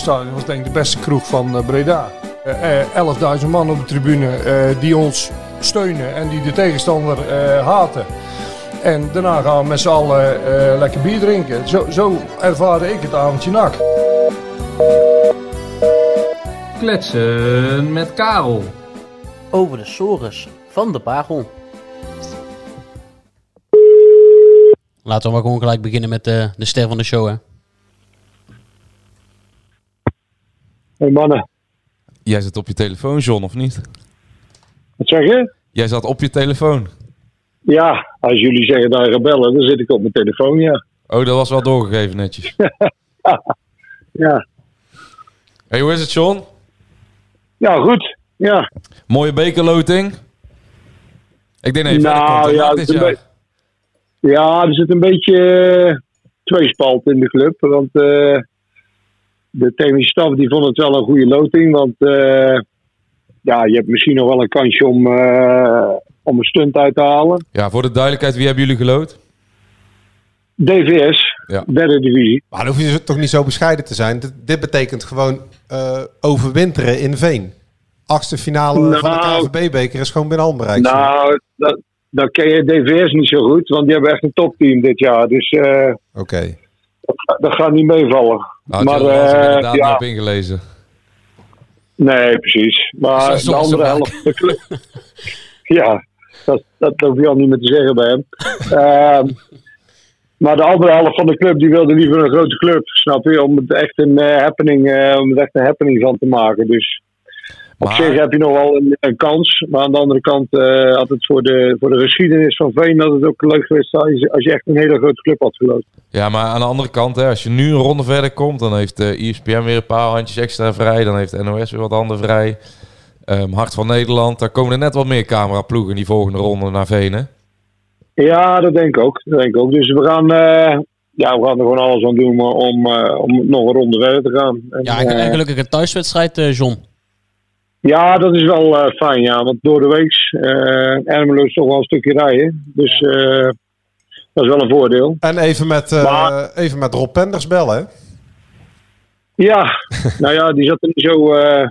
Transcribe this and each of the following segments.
stadion was denk ik de beste kroeg van eh, Breda. Eh, eh, 11.000 man op de tribune eh, die ons steunen en die de tegenstander eh, haten. En daarna gaan we met z'n allen eh, lekker bier drinken. Zo, zo ervaarde ik het avondje nak. Kletsen met Karel. Over de sores van de Pagel. Laten we maar gewoon gelijk beginnen met de, de ster van de show, hè. Hey mannen, Jij zit op je telefoon, John, of niet? wat zeg je? Jij zat op je telefoon. Ja, als jullie zeggen daar rebellen, dan zit ik op mijn telefoon, ja. Oh, dat was wel doorgegeven netjes. Ja, hey, hoe is het, John? ja goed. Ja, Mooie bekerloting. Ik denk even Nou, ja, dit jaar. ja er zit een beetje uh, tweespalt in de club. Want eh, de technische staf die vond het wel een goede loting. Want eh, ja, je hebt misschien nog wel een kansje om, eh, om een stunt uit te halen. Ja, voor de duidelijkheid, wie hebben jullie geloot? DVS, Ja. derde divisie. Maar dan hoef je toch niet zo bescheiden te zijn. Dit, dit betekent gewoon eh, overwinteren in Veen. Achtste finale van de Nou. KVB-beker is gewoon binnen handbereik. Nou, dat, dan ken je DVS niet zo goed. Want die hebben echt een topteam dit jaar. Dus eh, Oké. Dat gaat niet meevallen. Nou, maar er eh, inderdaad ja, op ingelezen. Nee, precies. Maar de andere helft van de club. ja, dat, dat hoef je al niet meer te zeggen bij hem. Ehm, maar de andere helft van de club die wilde liever een grote club, snap je? Om het echt een eh, happening, eh, om het echt een happening van te maken. Dus op Maar- zich heb je nog wel een, een kans. Maar aan de andere kant eh, had het voor de, voor de geschiedenis van Veen dat het ook leuk geweest als je, als je echt een hele grote club had geloot. Ja, maar aan de andere kant, hè, als je nu een ronde verder komt, dan heeft eh ESPN weer een paar handjes extra vrij. Dan heeft NOS weer wat handen vrij. Ehm, Hart van Nederland, daar komen er net wat meer cameraploegen in die volgende ronde naar Venen. Ja, dat denk ik ook. Dat denk ik ook. Dus we gaan, eh, ja, we gaan er gewoon alles aan doen om, eh, om nog een ronde verder te gaan. En, Ja, en, en gelukkig een thuiswedstrijd, eh, John. Ja, dat is wel eh, fijn, ja. Want door de week uh, Ermelo is toch wel een stukje rijden. Dus eh, dat is wel een voordeel. En even met, eh, Maar- even met Rob Penders bellen, hè? Ja, nou ja, die zat er niet zo, eh,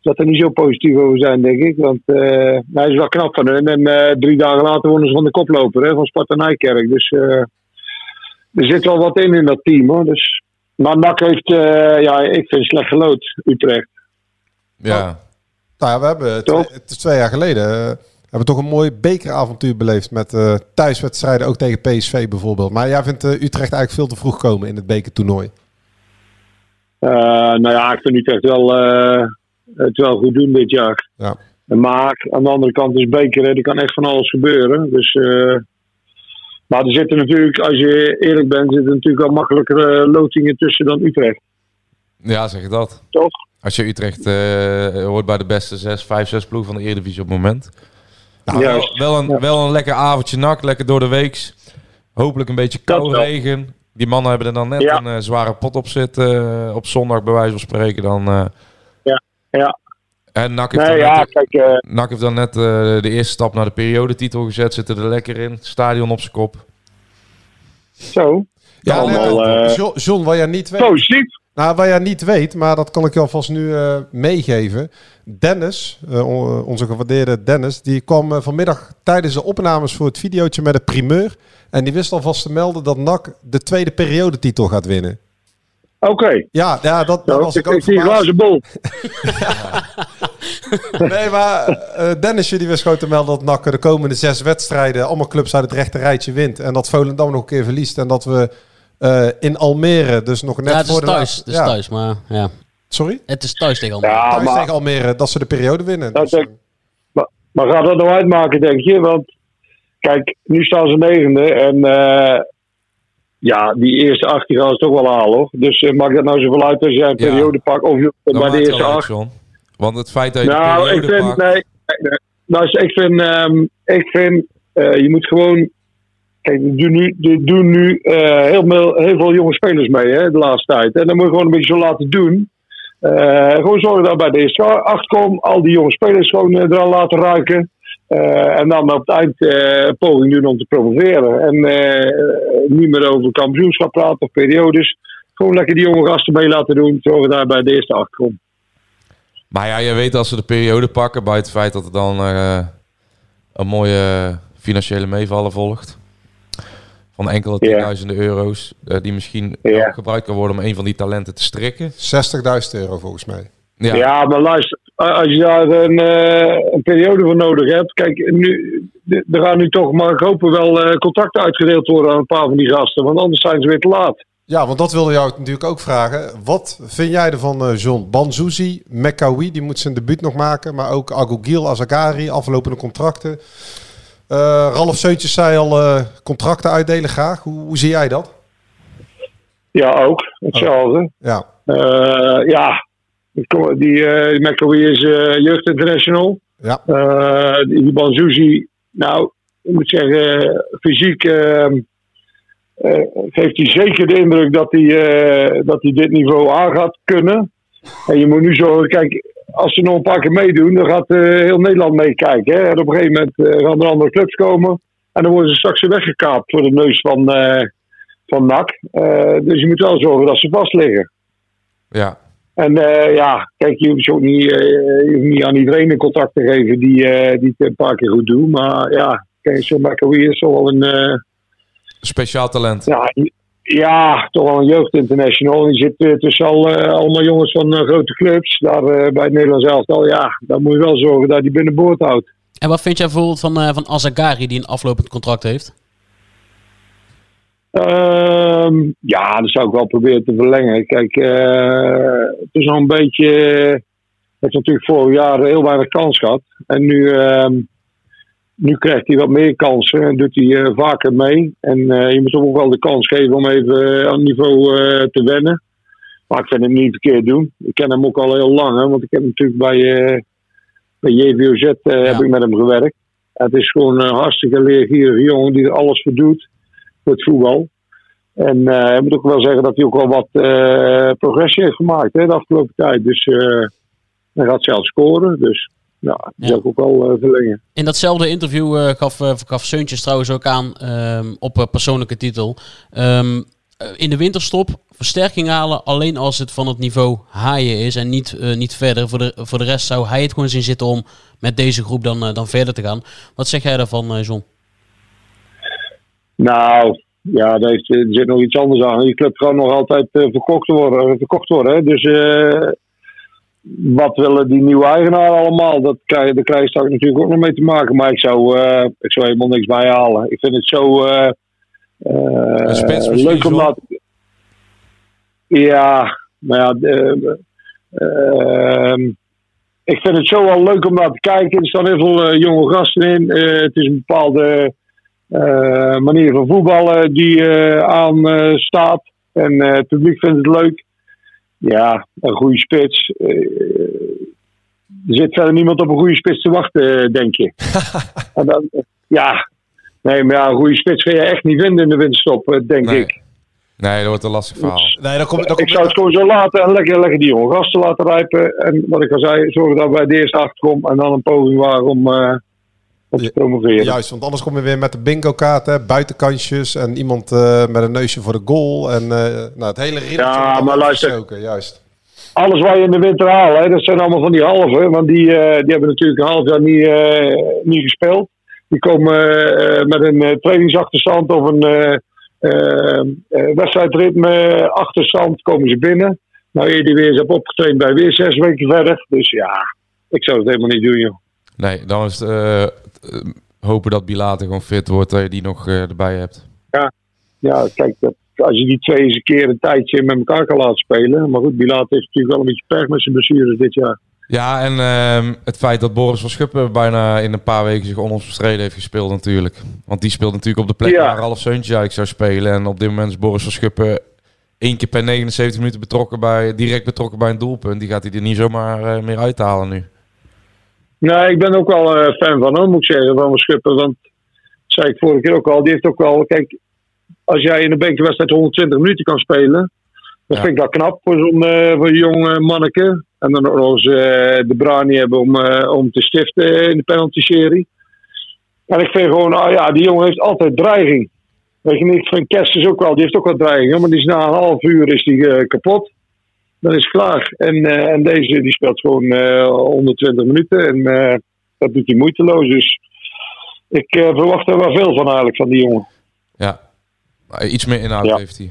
zat er niet zo positief over zijn, denk ik. Want eh, nou, hij is wel knap van hun. En eh, drie dagen later wonnen ze van de koploper, hè, van Sparta Nijkerk. Dus eh, er zit wel wat in in dat team, hoor. Dus, maar NAC heeft, eh, ja, ik vind slecht gelood, Utrecht. Ja, Nou ja, we hebben twee, het is twee jaar geleden eh, hebben toch een mooi bekeravontuur beleefd met eh, thuiswedstrijden, ook tegen PSV bijvoorbeeld. Maar jij vindt eh, Utrecht eigenlijk veel te vroeg komen in het bekertoernooi. Eh, nou ja, ik vind Utrecht wel, eh, het wel goed doen dit jaar. Ja. Maar aan de andere kant is Beker, hè, er kan echt van alles gebeuren. Dus, eh, maar er zitten natuurlijk, als je eerlijk bent, zitten natuurlijk wel makkelijkere lotingen tussen dan Utrecht. ja zeg je dat. Toch? Als je Utrecht eh, hoort bij de beste 6, 5, 6 ploeg van de Eredivisie op het moment. Nou, wel, Juist. wel, een, Ja. wel een lekker avondje nak, lekker door de weeks. Hopelijk een beetje Dat kou wel. regen. Die mannen hebben er dan net Ja. een eh, zware pot op zitten. eh, op zondag bij wijze van spreken. Dan, eh, Ja, en NAC heeft, nee, dan ja, eh, heeft dan net de eerste stap naar de periodetitel gezet. Zitten er lekker in. Stadion op zijn kop. zo. Ja, Allemaal, eh, John, John, wat jij niet weet. Positief. Nou, wat jij niet weet, maar dat kan ik je alvast nu eh, meegeven. Dennis, eh, on- onze gewaardeerde Dennis, die kwam eh, vanmiddag tijdens de opnames voor het videootje met de primeur. En die wist alvast te melden dat NAC de tweede periodetitel gaat winnen. Oké. Ja, ja dat, daar Nou, was ik ik ook zie een verbaasd. glazen bol. Nee, maar eh Dennisje die wist gewoon te melden dat NAC de komende zes wedstrijden allemaal clubs uit het rechte rijtje wint. En dat Volendam nog een keer verliest. En dat we eh, in Almere dus nog net ja, het is voor de thuis. Het is ja. thuis, maar ja. Sorry? Het is thuis tegen Almere. Ja, Thuis maar, tegen Almere, dat ze de periode winnen. Dat Dus, denk- maar, maar gaat dat nou uitmaken, denk je? Want kijk, nu staan ze negende en eh, ja, die eerste acht die gaan ze toch wel halen hoor. Dus uh, maakt dat nou zoveel uit als jij een Ja. periode pakt of je Dat maar de eerste acht. John. Want het feit dat je de Nou, ik vind, pakt- nee, nee, nou, ik vind, ehm, ik vind eh, je moet gewoon, kijk, er doen nu, doen nu eh, heel, veel, heel veel jonge spelers mee hè, de laatste tijd. En dan moet je gewoon een beetje zo laten doen. Eh, gewoon zorgen dat bij de eerste acht komt, al die jonge spelers gewoon eh, eraan laten ruiken. En dan op het eind een poging doen om te promoveren. En niet meer over kampioenschap praten of periodes. Gewoon lekker die jonge gasten mee laten doen. Zorgen daar bij de eerste acht komt. Maar ja, je weet als ze de periode pakken, bij het feit dat er dan een mooie financiële meevallen volgt. Van enkele tienduizenden euro's, eh, die misschien gebruikt kan worden om een van die talenten te strikken. 60.000 euro volgens mij. Ja, Ja, maar luister, als je daar een, eh, een periode voor nodig hebt. Kijk, nu, er gaan nu toch, maar ik hoop wel, eh, contracten uitgedeeld worden aan een paar van die gasten. Want anders zijn ze weer te laat. Ja, want dat wilde jou natuurlijk ook vragen. Wat vind jij ervan, eh, John? Banzuzi, Mekawi, die moet zijn debuut nog maken. Maar ook Agogil, Azagari, aflopende contracten. Eh Ralf Seuntjes zei al eh, contracten uitdelen graag. Hoe, hoe zie jij dat? Ja, ook. Hetzelfde. Ja, Eh, ja, die, McAwee is eh, jeugd international. ja. Die Banzuzi, nou, ik moet zeggen, fysiek ehm, eh, geeft hij zeker de indruk dat hij, dat hij dit niveau aan gaat kunnen. En je moet nu zo, kijk, als ze nog een paar keer meedoen, dan gaat eh, heel Nederland meekijken. Hè? En op een gegeven moment eh, gaan er andere clubs komen. En dan worden ze straks weer weggekaapt voor de neus van, eh van NAC. Dus je moet wel zorgen dat ze vast liggen. ja. En ja, kijk, je hoeft, ook niet, je hoeft niet aan iedereen een contract te geven die, die het een paar keer goed doet. Maar ja, kijk, zo'n McAwee is toch wel een, speciaal talent. ja, ja, toch wel een jeugdinternational. Die zit eh, tussen al, eh, allemaal jongens van eh, grote clubs. Daar bij het Nederlands elftal, ja, dan moet je wel zorgen dat hij binnenboord houdt. En wat vind jij bijvoorbeeld van, van Azagari die een aflopend contract heeft? Ehm, ja, dat zou ik wel proberen te verlengen. Kijk, het is nog een beetje. Hij heeft natuurlijk vorig jaar heel weinig kans gehad. En nu, ehm, nu krijgt hij wat meer kansen en doet hij eh, vaker mee. En eh, je moet hem ook wel de kans geven om even aan het niveau eh, te wennen. Maar ik vind hem niet verkeerd doen. Ik ken hem ook al heel lang, hè, want ik heb natuurlijk bij, eh bij JVOZ eh, heb ik met hem gewerkt. Het is gewoon een hartstikke leergierige jongen die er alles voor doet voor het voetbal. En eh, ik moet ook wel zeggen dat hij ook wel wat eh, progressie heeft gemaakt hè, de afgelopen tijd. Dus eh, hij gaat zelf scoren. Dus ja, die zou ik ook wel eh, verlengen. In datzelfde interview eh, gaf, eh, gaf Seuntjes trouwens ook aan ehm, op persoonlijke titel. Ehm, eh, in de winterstop versterking halen alleen als het van het niveau haaien is en niet, niet verder. Voor de, voor de rest zou hij het gewoon zien zitten om met deze groep dan, dan verder te gaan. Wat zeg jij daarvan, John? Nou, ja, daar heeft, er zit nog iets anders aan. Die club gaat nog altijd eh, verkocht worden. Verkocht worden hè. Dus wat willen die nieuwe eigenaren allemaal? Dat krijg, daar krijg je straks natuurlijk ook nog mee te maken. Maar ik zou, eh, ik zou helemaal niks bijhalen. Ik vind het zo eh, eh, leuk om dat... Ja, maar ja... ehm, ik vind het zo wel leuk om naar te kijken. Er staan heel veel jonge gasten in. Het is een bepaalde manier van voetballen die aan staat. En het publiek vindt het leuk. Ja, een goede spits. Eh, er zit verder niemand op een goede spits te wachten, eh, denk je. en dan, eh, ja, nee, maar ja, een goede spits ga je echt niet vinden in de winterstop, denk Nee. ik. Nee, dat wordt een lastig verhaal. Nee, dan kom, dan Ik zou het gewoon zo laten en lekker, lekker die jonge gasten laten rijpen. En wat ik al zei, zorgen dat wij de eerste acht komen en dan een poging waren om, eh, om te Ja, promoveren. Juist, want anders kom je weer met de bingo kaart, hè, buitenkansjes en iemand eh, met een neusje voor de goal. En eh, nou, het hele ritme. Ja, maar luister. Juist. alles wat je in de winter haalt, hè, dat zijn allemaal van die halve. Want die, eh, die hebben natuurlijk een half jaar niet, eh, niet gespeeld. Die komen eh, met een eh, trainingsachterstand of een eh, eh, eh, wedstrijdritme achterstand komen ze binnen. Nou, eer die weer eens heb opgetraind, bij weer zes weken verder. Dus ja, ik zou het helemaal niet doen, joh. Nee, dan is het hopen dat Bilate gewoon fit wordt, dat je die nog eh, erbij hebt. Ja, kijk, dat, als je die twee eens een keer een tijdje met elkaar kan laten spelen. Maar goed, Bilaat heeft natuurlijk wel een beetje pech met zijn blessures dit jaar. Ja, en ehm, het feit dat Boris van Schuppen bijna in een paar weken zich onomstreden heeft gespeeld natuurlijk. Want die speelt natuurlijk op de plek Ja. waar Ralf Seuntje eigenlijk zou spelen. En op dit moment is Boris van Schuppen één keer per 79 minuten betrokken bij, direct betrokken bij een doelpunt. Die gaat hij er niet zomaar eh, meer uithalen nu. Nee, ik ben ook wel eh, fan van hem, moet ik zeggen, van Schuppen. Want, dat zei ik vorige keer ook al, die heeft ook wel... Kijk, als jij in een bekerwedstrijd 120 minuten kan spelen... dan Ja. vind ik dat knap voor zo'n eh, voor een jong eh, manneke. En dan ook nog eens eh, de brani hebben om, eh, om te stiften in de penalty-serie. En ik vind gewoon, ah ja, die jongen heeft altijd dreiging. Weet je niet, ik vind Kerstens ook wel, die heeft ook wel dreiging. Maar die is na een half uur is die, eh, kapot. Dan is het klaar. En, eh, en deze die speelt gewoon eh 120 minuten. En eh, dat doet hij moeiteloos. Dus ik eh, verwacht er wel veel van eigenlijk, van die jongen. Ja, Maar iets meer inhoud Ja. heeft hij.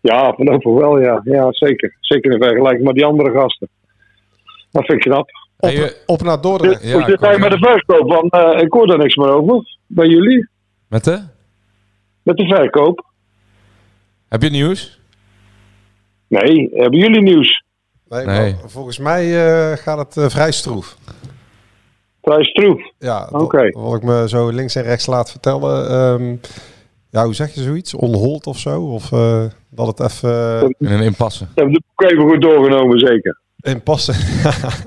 Ja, voorlopig wel, ja. Ja, zeker. Zeker in vergelijking met die andere gasten. Dat vind ik knap. Op, Hey, eh, op naar Dordrecht. Ja, Hoe zit hij met de verkoop? Want eh, ik hoor daar niks meer over. Bij jullie? Met de? Met de verkoop? Heb je nieuws? Nee, hebben jullie nieuws? Nee, Nee. maar volgens mij eh, gaat het eh, vrij stroef. Vrij stroef. Ja, Oké. wat ik me zo links en rechts laat vertellen. ehm, ja, hoe zeg je zoiets? Onhold of zo? Of eh, dat het even In een impasse. Hebben de boek even goed doorgenomen, zeker. in passen.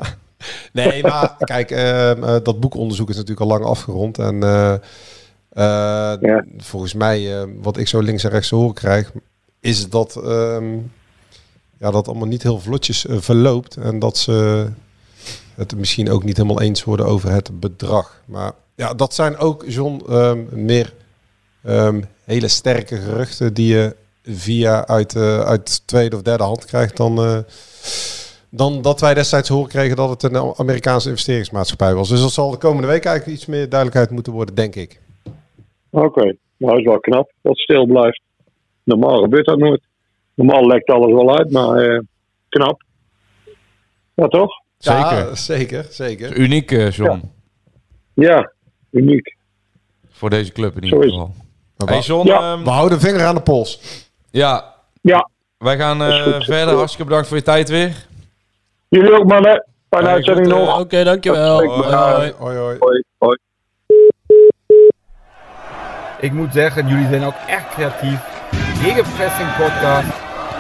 nee, maar kijk, ehm, eh, dat boekonderzoek is natuurlijk al lang afgerond. En eh, eh, Ja. volgens mij, eh, wat ik zo links en rechts te horen krijg, is dat ehm, ja, dat allemaal niet heel vlotjes eh, verloopt. En dat ze het misschien ook niet helemaal eens worden over het bedrag. Maar ja, dat zijn ook, John, ehm, meer ehm, hele sterke geruchten die je via uit, eh, uit tweede of derde hand krijgt dan, eh, dan dat wij destijds horen kregen dat het een Amerikaanse investeringsmaatschappij was. Dus dat zal de komende week eigenlijk iets meer duidelijkheid moeten worden, denk ik. Oké, nou dat is wel knap dat het stil blijft. Normaal gebeurt dat nooit. Normaal lekt alles wel uit, maar eh, knap. Ja, toch? Zeker. Ja, zeker, zeker. Uniek, eh, John. Ja, uniek. Voor deze club in ieder geval. Hey we, John, Ja. ehm, we houden de vinger aan de pols. ja, Ja, wij gaan eh, verder. Hartstikke bedankt voor je tijd weer. jullie ook mannen. Fijne Ja, uitzending goed, nog. Oké, dankjewel. Hoi, Hoi, hoi. hoi. Hoi, hoi. Hoi, hoi. Ik moet zeggen, jullie zijn ook echt creatief. Gegenpressing podcast.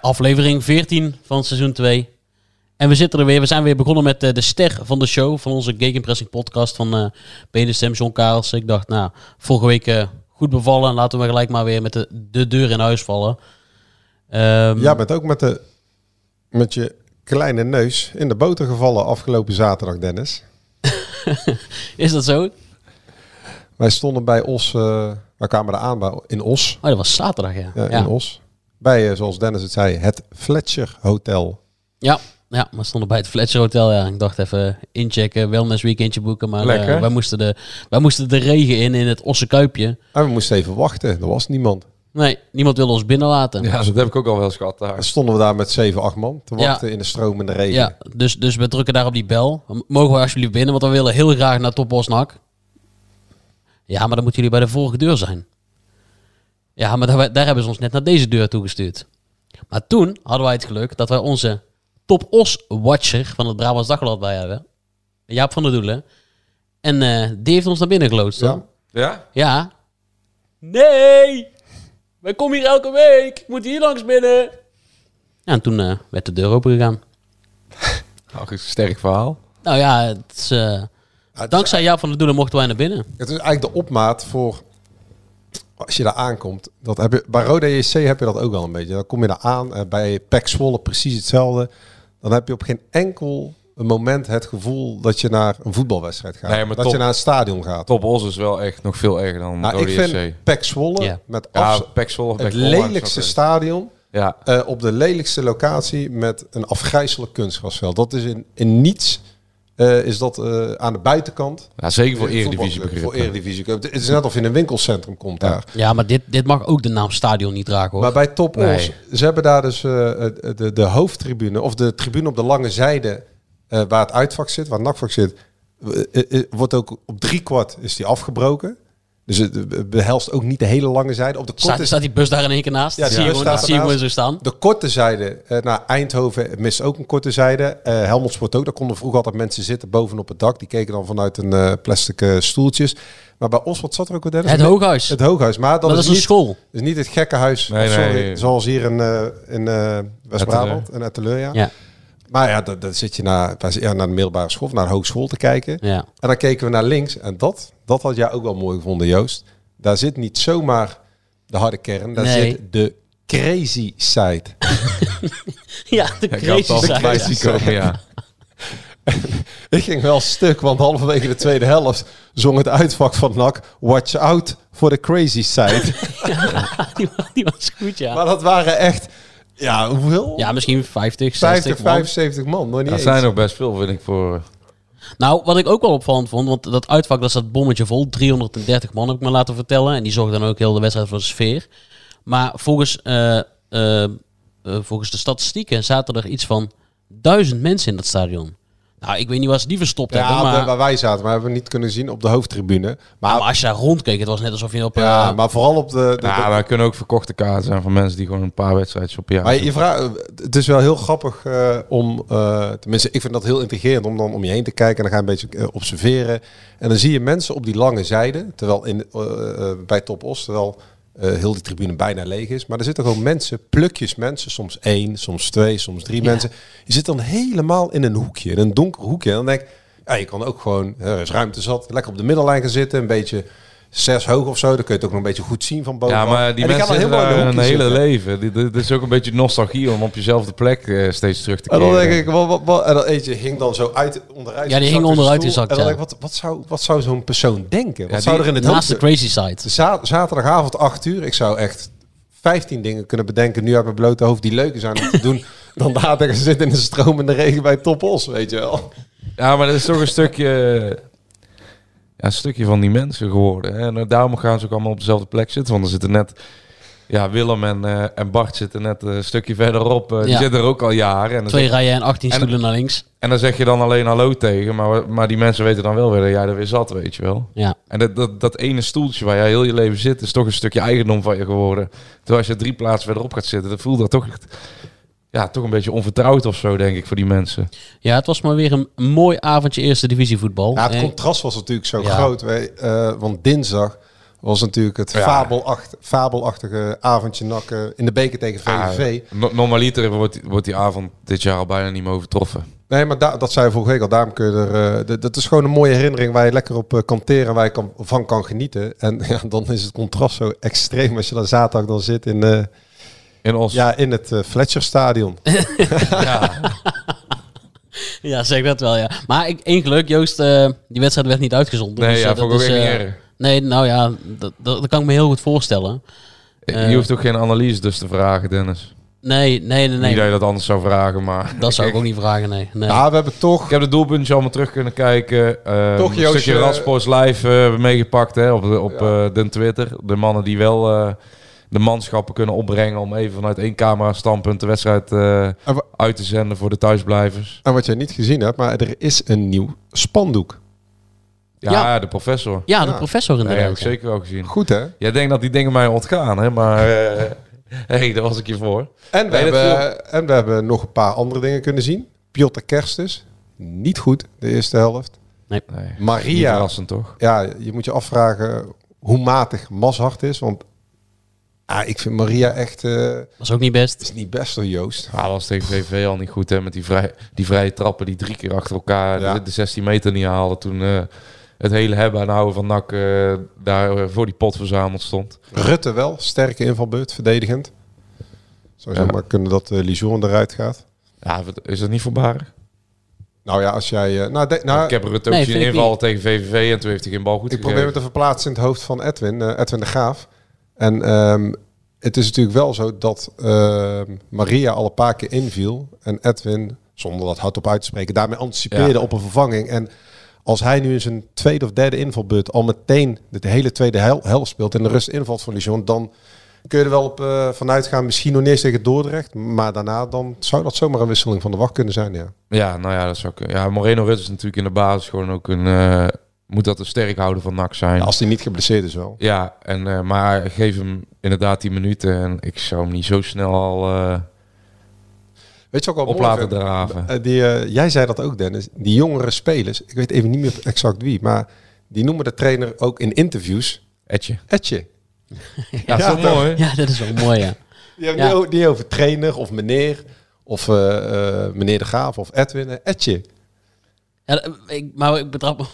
Aflevering 14 van seizoen 2. En we zitten er weer. We zijn weer begonnen met eh, de ster van de show. Van onze Gegenpressing podcast van eh Benestem, John Karels. Ik dacht, nou, vorige week eh, goed bevallen. Laten we gelijk maar weer met de, de deur in huis vallen. Ehm, Jij bent ook met, de, met je kleine neus in de boter gevallen afgelopen zaterdag, Dennis. Is dat zo? Wij stonden bij Os, eh wij kwamen er aan in Os. Oh, dat was zaterdag, ja. Ja, Ja, in Os. Bij, eh, zoals Dennis het zei, het Fletcher Hotel. ja, ja, we stonden bij het Fletcher Hotel. Ja. Ik dacht even inchecken, wellness weekendje boeken. Maar eh, Lekker. wij, moesten de, wij moesten de regen in, in het Osse Kuipje. En we moesten even wachten, er was niemand. Nee, niemand wilde ons binnenlaten. Ja, dat heb ik ook al wel eens gehad daar. Dan stonden we daar met 7, 8 man te Ja. wachten in de stromende regen. Ja, dus, dus we drukken daar op die bel. Mogen we alsjeblieft binnen, want we willen heel graag naar Top Bosnak. Ja, maar dan moeten jullie bij de vorige deur zijn. Ja, maar daar, daar hebben ze ons net naar deze deur toegestuurd. Maar toen hadden wij het geluk dat wij onze Top Os Watcher van het Brabants Dagblad bij hebben. Jaap van der Doelen. En eh, die heeft ons naar binnen geloodst. Ja. Ja? Ja. Nee! Wij komen hier elke week. Ik moet hier langs binnen. Ja, en toen eh, werd de deur open gegaan. Ach, is een sterk verhaal. Nou ja, het is, eh, Ja, het is dankzij Jaap van der Doelen mochten wij naar binnen. Het is eigenlijk de opmaat voor als je daar aankomt. Dat heb je, bij Roda JC heb je dat ook wel een beetje. Dan kom je daar aan. eh, bij PEC Zwolle precies hetzelfde. Dan heb je op geen enkel moment het gevoel dat je naar een voetbalwedstrijd gaat. Nee, maar dat top- je naar een stadion gaat. Top Os is wel echt nog veel erger dan Nou, Rode ik vind JC. PEC Zwolle met Ja, Pek Zwolle het Pek Zwolle, lelijkste stadion Ja. eh, op de lelijkste locatie met een afgrijzelijk kunstgrasveld. Dat is in, in niets. Eh, is dat eh, aan de buitenkant. Ja, zeker voor Eh, Eredivisie Voor. Eredivisie. Het is net of je in een winkelcentrum komt daar. Ja, maar dit, dit mag ook de naam stadion niet dragen hoor. Maar bij Top Nee. ze hebben daar dus eh, de, de hoofdtribune, of de tribune op de lange zijde, eh, waar het uitvak zit, waar het nakvak zit, wordt ook op drie kwart is die afgebroken. Dus het behelst ook niet de hele lange zijde. Op de korte staat, staat die bus daar in één keer naast? Ja, zie je bus gewoon, zie je zo staan. De korte zijde eh, naar Eindhoven mist ook een korte zijde. Eh Helmond Sport ook. Daar konden vroeger altijd mensen zitten bovenop het dak. Die keken dan vanuit een eh, plastic eh, stoeltjes. Maar bij ons, wat zat er ook weer? Dennis? Het hooghuis. Het hooghuis. Maar dat, Dat is, is een niet, school. is niet het gekke huis. Nee, sorry, nee. Zoals hier in, eh, in eh, West-Brabant. En Etteleur, ja. Ja. Maar ja, dan, dan zit je naar, ja, naar de middelbare school, of naar de hogeschool te kijken. Ja. En dan keken we naar links. En dat, dat had jij ook wel mooi gevonden, Joost. Daar zit niet zomaar de harde kern. Daar Nee. zit de crazy side. Ja, de Ja, ik had crazy side. komen, ja. Ik ging wel stuk, want halverwege de tweede helft zong het uitvak van NAC... Watch out for the crazy side. die, was- die was goed, ja. maar dat waren echt... Ja, hoeveel? Ja, misschien 50, 60 50, man. 75 man. Nog niet Dat eens. zijn nog best veel, vind ik, voor... Nou, wat ik ook wel opvallend vond, want dat uitvak, dat staat bommetje vol. 330 man heb ik me laten vertellen. En die zorgden dan ook heel de wedstrijd voor de sfeer. Maar volgens, eh, eh, eh, volgens de statistieken zaten er iets van duizend mensen in dat stadion. Nou, ik weet niet waar ze die verstopt Ja, hebben, maar, waar wij zaten, maar hebben we niet kunnen zien op de hoofdtribune. Maar, maar als je daar rondkeek, het was net alsof je op... ja, eh, maar vooral op de... de, Ja, maar kunnen ook verkochte kaarten zijn van mensen die gewoon een paar wedstrijdjes op jaar. Maar je vraagt, het is wel heel grappig eh, om, eh, tenminste, ik vind dat heel intrigerend om dan om je heen te kijken en dan ga je een beetje observeren. En dan zie je mensen op die lange zijde, terwijl in, bij Top Os, terwijl eh, heel die tribune bijna leeg is. Maar er zitten gewoon mensen, plukjes mensen, soms één, soms twee, soms drie Ja. mensen. Je zit dan helemaal in een hoekje, in een donker hoekje. En dan denk ik, ja, je kan ook gewoon, er is ruimte zat, lekker op de middellijn gaan zitten, een beetje zes hoog of zo. Dan kun je het ook nog een beetje goed zien van boven. Ja, maar die mensen daar hun hele leven. Dit, is ook een beetje nostalgie om op jezelfde plek eh, steeds terug te En keren. dan denk ik, wat, wat, wat, en dat eentje hing dan zo uit, onderuit. Ja, die hing in onderuit gezakt, En dan denk ik, wat, wat zou, wat zou zo'n persoon denken? Wat Ja, zou die- er in het naast de crazy side. za- zaterdagavond 8 uur, ik zou echt 15 dingen kunnen bedenken nu uit mijn blote hoofd die leuker zijn om te doen dan daar zitten in de stromende regen bij Top Os, weet je wel. Ja, maar dat is toch een stukje, ja, een stukje van die mensen geworden. hè. En eh, daarom gaan ze ook allemaal op dezelfde plek zitten. Want er zitten net, ja, Willem en, eh, en Bart zitten net een stukje verderop. eh, Die zitten er ook al jaren. En Twee zeg, rijen en 18 En- stoelen naar links. en dan zeg je dan alleen hallo tegen. Maar, maar die mensen weten dan wel weer dat jij er weer zat, weet je wel. Ja. En dat, dat, dat ene stoeltje waar jij heel je leven zit, is toch een stukje eigendom van je geworden. Terwijl als je drie plaatsen verderop gaat zitten, dan voelt dat toch echt, ja, toch een beetje onvertrouwd of zo, denk ik, voor die mensen. Ja, het was maar weer een, mooi avondje eerste divisie voetbal. Ja, het Eh, contrast was natuurlijk zo Ja. groot. Wij, eh, want dinsdag was natuurlijk het Ja. fabelacht, fabelachtige avondje nakken in de beker tegen VVV. Ah, no- normaliter wordt, wordt die avond dit jaar al bijna niet meer overtroffen. Nee, maar da- dat zei je vorige week al. Daarom kun je er... eh, dat is gewoon een mooie herinnering waar je lekker op eh, kan teren. Waar je kan, van kan genieten. En ja, dan is het contrast zo extreem als je dan zaterdag dan zit in, eh, In ja, in het eh, Fletcherstadion. Ja. Ja, zeg dat wel, ja. Maar ik, één geluk, Joost, eh, die wedstrijd werd niet uitgezonden. Nee, dus, ja, eh, vond ik dat ook is, echt niet erg. Nee, nou ja, dat, dat, dat kan ik me heel goed voorstellen. Je hoeft ook geen analyse dus te vragen, Dennis. Nee, nee, nee, Niet dat nee. je dat anders zou vragen, maar... Dat zou ik ook niet vragen, nee. nee. Ja, we hebben toch... Ik heb de doelpuntjes allemaal terug kunnen kijken. Ehm, Toch, een Joosje, stukje Radsports live meegepakt hè, op, de, op Ja. eh, de Twitter. De mannen die wel eh, de manschappen kunnen opbrengen om even vanuit één camera standpunt de wedstrijd eh, uit te zenden voor de thuisblijvers. En wat jij niet gezien hebt, maar er is een nieuw spandoek. Ja, Ja. de professor. ja, de Ja. professor Nee, inderdaad. heb ik ja. zeker wel gezien. Goed, hè? Jij denkt dat die dingen mij ontgaan, hè? maar eh hey, daar was ik je voor. En we, Nee, hebben, en we hebben nog een paar andere dingen kunnen zien. Piotr Kerstes, niet goed de eerste helft. Nee, niet Maria, verrassend toch? ja, je moet je afvragen hoe matig Mashart is. Want ah, ik vind Maria echt eh, Was ook niet best. is niet best door Joost. Ja, dat was tegen VV al niet goed hè, met die, vrij, die vrije trappen die drie keer achter elkaar Ja. de, de 16 meter niet haalden. Toen eh, het hele hebben en houden van NAC eh, daar voor die pot verzameld stond. Rutte wel, sterke invalbeurt, verdedigend. Zou Ja. zomaar kunnen dat uh, Lijon eruit gaat. Ja, is dat niet voorbarig? Nou ja, als jij... eh, nou, de- nou, ik heb Rutte ook nee, zien invallen tegen VVV en toen heeft hij geen bal goed Ik gegeven. probeer me te verplaatsen in het hoofd van Edwin, eh, Edwin de Graaf. En ehm, het is natuurlijk wel zo dat eh, Maria al een paar keer inviel. En Edwin, zonder dat hardop uit te spreken, daarmee anticipeerde Ja. op een vervanging. En als hij nu in zijn tweede of derde invalbeurt al meteen de hele tweede hel helft speelt en de rust invalt voor Lijon, dan kun je er wel op eh, vanuit gaan. Misschien nog niet eens tegen Dordrecht, maar daarna dan zou dat zomaar een wisseling van de wacht kunnen zijn. Ja. Ja, nou ja, dat zou kunnen. Ja, Moreno Rut is natuurlijk in de basis gewoon ook een... eh, moet dat een sterk houden van NAC zijn. Als hij niet geblesseerd is wel. Ja, en, eh, maar geef hem inderdaad 10 minuten en ik zou hem niet zo snel al eh, Weet je ook wel op laten draven. Eh, die, jij zei dat ook, Dennis. Die jongere spelers, ik weet even niet meer exact wie, maar die noemen de trainer ook in interviews Etje. Etje. Ja, dat is wel mooi. Ja, dat is wel mooi, ja. Die hebben Ja. niet, over trainer of meneer of eh, eh, meneer de Graaf of Edwin. Etje. Ja, ik, maar ik betrap,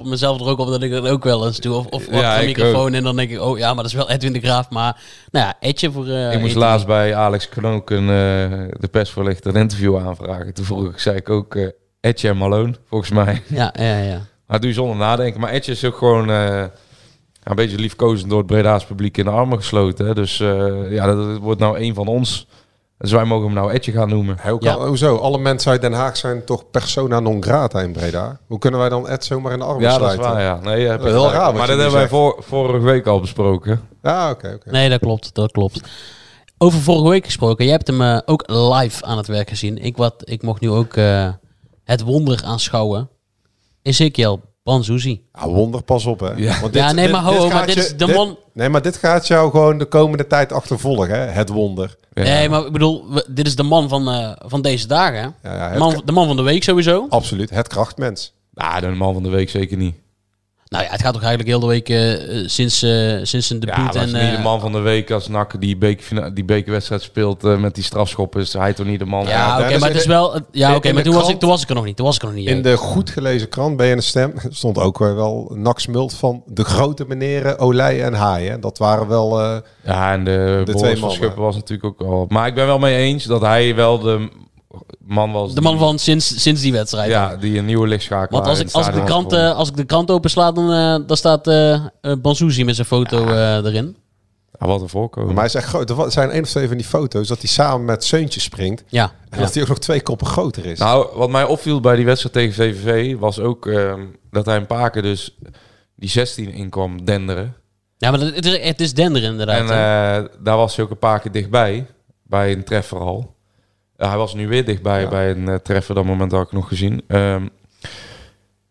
mezelf er ook op dat ik dat ook wel eens doe. Of, of Ja, ik microfoon en dan denk ik, oh ja, maar dat is wel Edwin de Graaf. Maar nou ja, Etje voor... eh, ik moest laatst bij Alex Knoken, eh de persverlichter, een interview aanvragen. Toen vroeg ik, zei ik ook eh Etje en Malone, volgens mij. Ja, ja, ja. Maar dat doe je zonder nadenken. Maar Etje is ook gewoon een beetje liefkozend door het Breda's publiek in de armen gesloten. hè. Dus ja, dat, dat wordt nou een van ons. Dus wij mogen hem nou Etje gaan noemen. Hey, hoe Ja. kan- Hoezo? Alle mensen uit Den Haag zijn toch persona non grata in Breda? Hoe kunnen wij dan Ed zomaar in de armen Ja, dat is sluiten? waar, ja. Nee, je hebt Heel raar Maar dat hebben wij voor, vorige week al besproken. Ja, oké, oké. Nee, dat klopt, dat klopt. Over vorige week gesproken, jij hebt hem eh, ook live aan het werk gezien. Ik, wat, ik mocht nu ook eh, het wonder aanschouwen. Ezekiel Banzuzi. Ja, wonder, pas op hè. Ja. Want Ja, nee, maar ho, ho, maar dit is de man- Nee, maar dit gaat jou gewoon de komende tijd achtervolgen, hè? Het wonder. Ja. Nee, maar ik bedoel, we- dit is de man van, eh, van deze dagen. hè? Ja, ja, De het man, de man van de week sowieso. Absoluut, het krachtmens. Nou, de man van de week zeker niet. Nou ja, het gaat toch eigenlijk heel de week eh, sinds, eh, sinds zijn Ja, debuut. maar en, is niet de eh, man van de week als NAC die, bekerfina- die bekerwedstrijd speelt eh, met die strafschoppen. Is hij toch niet de man? ja, oké, maar het is wel... Ja, oké, maar toen was, ik, toen was ik er nog niet. Toen was ik er nog niet. In de goed gelezen krant, BN Stem, stond ook weer wel Nax Smult van de grote meneren Olij en Haai. Hè? Dat waren wel... eh, Ja, en de, De twee van mannen. Schuppen was natuurlijk ook al... Maar ik ben wel mee eens dat hij wel de man was... De man die- van sinds, sinds die wedstrijd. Ja, die een nieuwe lichtschakelaar Want als ik, als, ik de krant, eh, gevonden. als ik de krant opensla, dan, eh, dan staat Banzuzi met zijn foto eh, erin. Ja, wat een voorkomen. maar hij is echt groot. Er zijn één of twee van die foto's dat hij samen met Seuntje springt. Ja, En ja. dat hij ook nog twee koppen groter is. Nou, wat mij opviel bij die wedstrijd tegen VVV was ook ehm, dat hij een paar keer dus die 16 in kwam denderen. ja maar het is, het is Dender inderdaad. en eh, daar was hij ook een paar keer dichtbij, bij een treffer al. Hij was nu weer dichtbij Ja. bij een eh, treffer, dat moment had ik nog gezien. Ehm,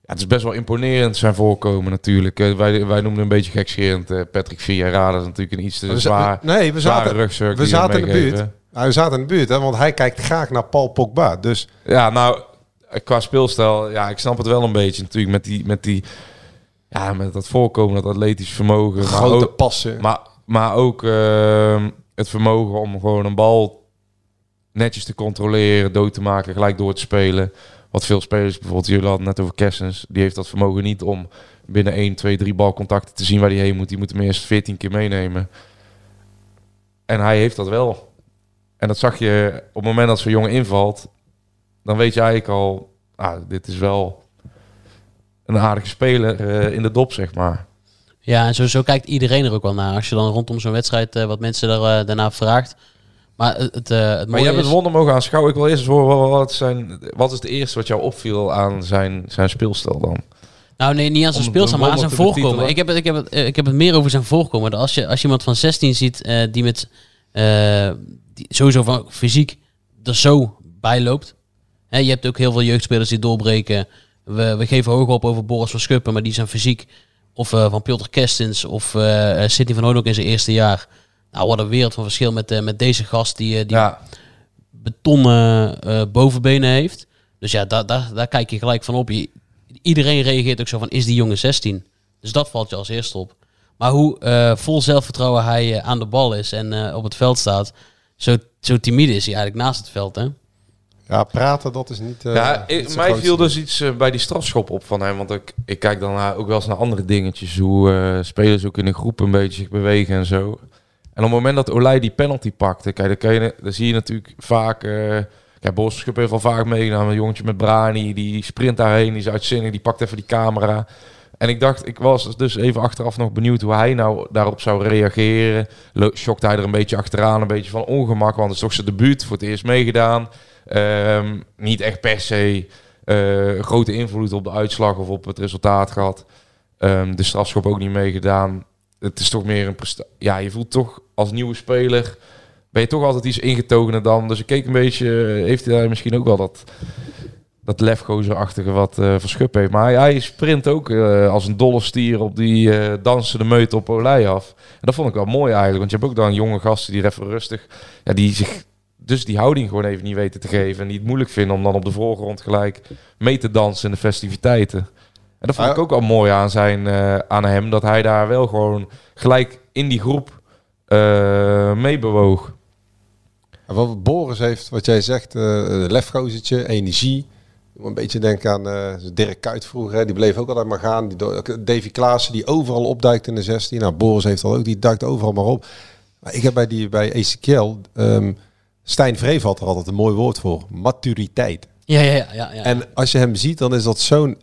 ja, het is best wel imponerend zijn voorkomen natuurlijk. Eh, wij, wij noemden een beetje gekscherend eh, Patrick Vieira. Dat is natuurlijk een iets te zwaar, nee, we zaten, we zaten in de buurt. Nou, we zaten in de buurt, hè, want hij kijkt graag naar Paul Pogba. Dus Ja, nou, qua speelstijl, ja, ik snap het wel een beetje natuurlijk met die, met die, ja, met dat voorkomen, dat atletisch vermogen. Maar grote ook, passen. maar, maar ook ehm, het vermogen om gewoon een bal netjes te controleren, dood te maken, gelijk door te spelen. Wat veel spelers, bijvoorbeeld jullie hadden net over Kessens, die heeft dat vermogen niet om binnen 1, 2, 3 balcontacten te zien waar hij heen moet. Die moet hem eerst 14 keer meenemen. En hij heeft dat wel. En dat zag je op het moment dat zo'n jongen invalt, dan weet je eigenlijk al, ah, dit is wel een aardige speler eh, in de dop, zeg maar. Ja, en zo, zo kijkt iedereen er ook wel naar. Als je dan rondom zo'n wedstrijd eh, wat mensen daar, eh, daarna vraagt. Maar het, het, eh, het Maar je hebt het is... wonder mogen aanschouwen. Ik wil eerst eens horen, wat, zijn, wat is het eerste wat jou opviel aan zijn, zijn speelstijl dan? Nou nee, niet aan zijn speelstijl, maar aan zijn voorkomen. betitelen. Ik heb, het, ik, heb het, eh, ik heb het meer over zijn voorkomen. Dat Als je, als je iemand van 16 ziet eh, die met eh, die sowieso van fysiek er zo bij loopt. Hè, je hebt ook heel veel jeugdspelers die doorbreken. We, we geven hoog op over Boris van Schuppen, maar die zijn fysiek. Of eh, van Piotr Kerstens of eh eh, Sidney van Hoon in zijn eerste jaar. Nou, wat een wereld van verschil met, eh, met deze gast die, eh, die Ja, betonnen eh, bovenbenen heeft. Dus ja, daar, daar, daar kijk je gelijk van op. Je, iedereen reageert ook zo van, is die jongen 16? Dus dat valt je als eerste op. Maar hoe eh, vol zelfvertrouwen hij aan de bal is en eh, op het veld staat, zo, zo timide is hij eigenlijk naast het veld. Hè? ja, praten, dat is niet... eh, ja ik- mij grootste viel dus iets bij die strafschop op van hem. Want ik, ik kijk dan ook wel eens naar andere dingetjes. Hoe eh, spelers ook in een groep een beetje zich bewegen en zo. En op het moment dat Olij die penalty pakte, kijk, dan, kan je, dan zie je natuurlijk vaak... eh kijk, Bosschip heeft al vaak meegedaan. Een jongetje met Brani, die sprint daarheen, die is uitzinnig, die pakt even die camera. En ik dacht, ik was dus even achteraf nog benieuwd hoe hij nou daarop zou reageren. Schokte hij er een beetje achteraan, een beetje van ongemak, want het is toch zijn debuut, voor het eerst meegedaan. Ehm, niet echt per se eh, grote invloed op de uitslag of op het resultaat gehad. Ehm, de strafschop ook niet meegedaan. Het is toch meer een presta- Ja, je voelt toch als nieuwe speler ben je toch altijd iets ingetogener dan. Dus ik keek een beetje, heeft hij daar misschien ook wel dat, dat lefgozerachtige wat eh Verschup heeft. Maar hij, hij sprint ook eh, als een dolle stier op die eh dansende meut op Olij af. En dat vond ik wel mooi eigenlijk, want je hebt ook dan jonge gasten die er even rustig, ja, die zich dus die houding gewoon even niet weten te geven. En die het moeilijk vinden om dan op de voorgrond gelijk mee te dansen in de festiviteiten. En dat vond ik ook wel mooi aan, zijn, eh, aan hem, dat hij daar wel gewoon gelijk in die groep eh meebewoog. En wat Boris heeft, wat jij zegt, eh lefgozertje, energie. Ik moet een beetje denken aan eh, Dirk Kuyt vroeger. hè. Die bleef ook altijd maar gaan. Die, Davy Klaassen, die overal opduikt in de 16. Nou, Boris heeft al ook, die duikt overal maar op. Maar ik heb bij, die, bij Ezekiel, ehm Stijn Vreef had er altijd een mooi woord voor. Maturiteit. Ja, ja, ja. ja, ja. En als je hem ziet, dan is dat zo'n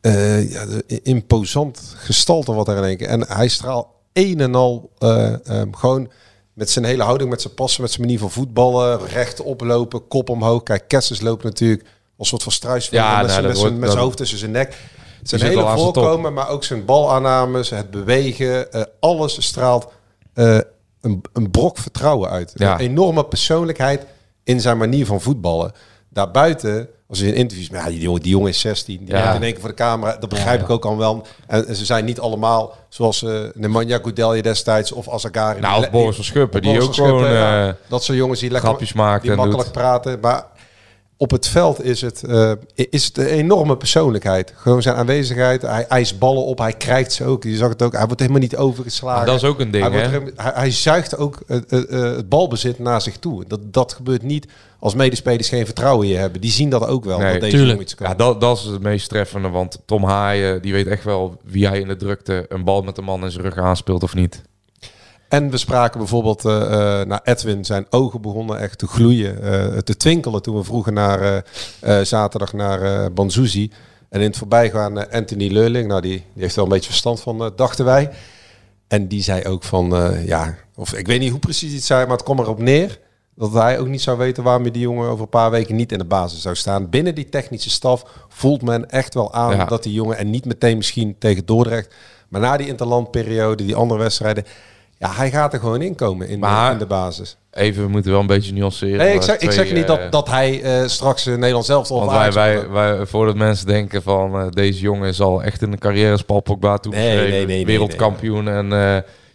eh, ja, imposant gestalte wat er in één keer. En hij straalt een en al eh, ehm, gewoon met zijn hele houding, met zijn passen, met zijn manier van voetballen, recht oplopen, kop omhoog. Kijk, Kessers loopt natuurlijk als soort van struisvogel Ja, met, nou, zijn, met, zijn, met zijn hoofd tussen zijn nek. Zijn hele voorkomen, maar ook zijn balaannames, het bewegen, eh, alles straalt eh, een, een brok vertrouwen uit. Ja. Een enorme persoonlijkheid in zijn manier van voetballen. Daarbuiten, als je in interviews, maar ja, die, jongen, die jongen is 16, die Ja. in één keer voor de camera, dat begrijp Ja, ik ook al wel. En, en ze zijn niet allemaal zoals eh Nemanja Goudelje destijds of Azagari. Nou, of Boris van Schuppen, die ook Schuppen, gewoon, eh, dat soort jongens die lekker grapjes maakt die en makkelijk doet. praten. Maar op het veld is het, eh, is het een enorme persoonlijkheid. Gewoon zijn aanwezigheid. Hij eist ballen op, hij krijgt ze ook. Je zag het ook. Hij wordt helemaal niet overgeslagen. Maar dat is ook een ding, hij, hè? hij, hij zuigt ook het, het, balbezit naar zich toe. Dat, dat gebeurt niet als medespelers geen vertrouwen in je hebben. Die zien dat ook wel. Nee, dat deze iets. Ja, dat, dat is het meest treffende. Want Tom Haaien, die weet echt wel wie hij in de drukte een bal met de man in zijn rug aanspeelt of niet. En we spraken bijvoorbeeld eh, eh, naar Edwin. Zijn ogen begonnen echt te gloeien, eh, te twinkelen toen we vroegen naar zaterdag naar Banzuzi. En in het voorbijgaan Anthony Leurling. Nou, die, die heeft wel een beetje verstand van, dachten wij. En die zei ook van, ja, of ik weet niet hoe precies het zei, maar het kwam erop neer dat hij ook niet zou weten waarom die jongen over een paar weken niet in de basis zou staan. Binnen die technische staf voelt men echt wel aan Ja. dat die jongen, en niet meteen misschien tegen Dordrecht, maar na die interlandperiode, die andere wedstrijden, ja, hij gaat er gewoon inkomen in, de, Maar- in de basis. Even, we moeten wel een beetje nuanceren. Nee, ik zeg, ik zeg niet eh, dat, dat hij eh, straks uh, Nederland zelf of Want wij, wij, wij, voordat mensen denken van deze jongen is al echt in de carrière als Paul Pogba toegeschreven. Nee, nee, nee, nee, Wereldkampioen en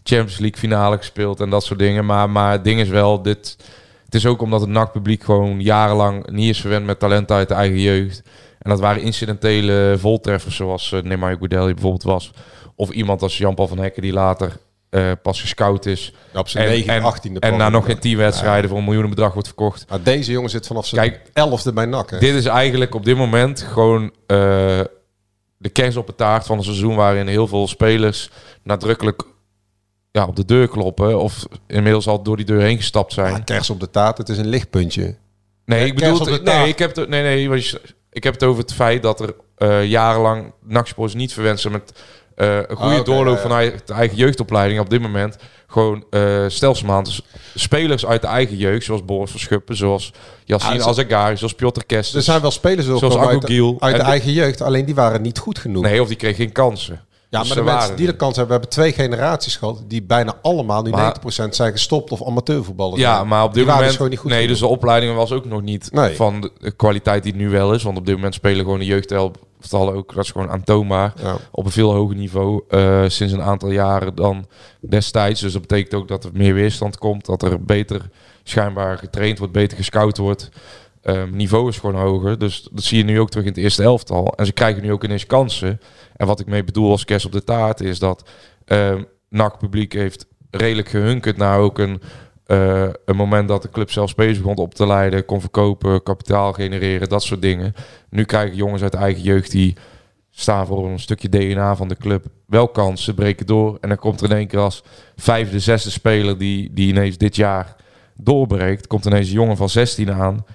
Champions League finale gespeeld en dat soort dingen. Maar, maar het ding is wel, dit, het is ook omdat het NAC-publiek gewoon jarenlang niet is verwend met talent uit de eigen jeugd. En dat waren incidentele voltreffers zoals uh, Neymar Goudelje bijvoorbeeld was. Of iemand als Jan-Paul van Hekken die later uh, pas gescout is. Ja, op zijn 9, 18e. En na nog geen 10 wedstrijden ja. voor een miljoenenbedrag wordt verkocht. Maar deze jongen zit vanaf zijn Kijk, elfde bij NAC. Hè? Dit is eigenlijk op dit moment gewoon uh, de kers op het taart van een seizoen waarin heel veel spelers nadrukkelijk ja, op de deur kloppen. Of inmiddels al door die deur heen gestapt zijn. Ja, kers op de taart, het is een lichtpuntje. Nee, ik bedoel, nee, ik heb het, nee, nee, ik heb het over het feit dat er uh, jarenlang NAC-sports niet verwend zijn met uh, een goede oh, okay, doorloop ja, ja. vanuit de eigen jeugdopleiding op dit moment. Gewoon uh, stelselmatig spelers uit de eigen jeugd, zoals Boris Verschuppen, zoals Yassine ah, Azagari, zoals Piotr Kest. Er zijn wel spelers zoals uit, de, uit de eigen jeugd, alleen die waren niet goed genoeg. Nee, of die kregen geen kansen. Ja, dus maar de mensen die de kans hebben, we hebben twee generaties gehad die bijna allemaal, nu maar, 90% zijn gestopt of amateurvoetballers. Ja, maar op dit die moment, dus gewoon niet goed nee, dus de opleiding was ook nog niet nee. van de kwaliteit die het nu wel is. Want op dit moment spelen gewoon de jeugdhelftallen ook, dat is gewoon aantoonbaar, ja. op een veel hoger niveau uh, sinds een aantal jaren dan destijds. Dus dat betekent ook dat er meer weerstand komt, dat er beter schijnbaar getraind wordt, beter gescout wordt. Um, niveau is gewoon hoger, dus dat zie je nu ook terug in het eerste elftal. En ze krijgen nu ook ineens kansen. En wat ik mee bedoel als kerst op de taart is dat um, NAC-publiek heeft redelijk gehunkerd naar ook een, uh, een moment dat de club zelf spelers begon op te leiden, kon verkopen, kapitaal genereren, dat soort dingen. Nu krijgen jongens uit eigen jeugd die staan voor een stukje DNA van de club wel kansen, breken door. En dan komt er in één keer als vijfde, zesde speler die, die ineens dit jaar doorbreekt, komt ineens een jongen van 16 aan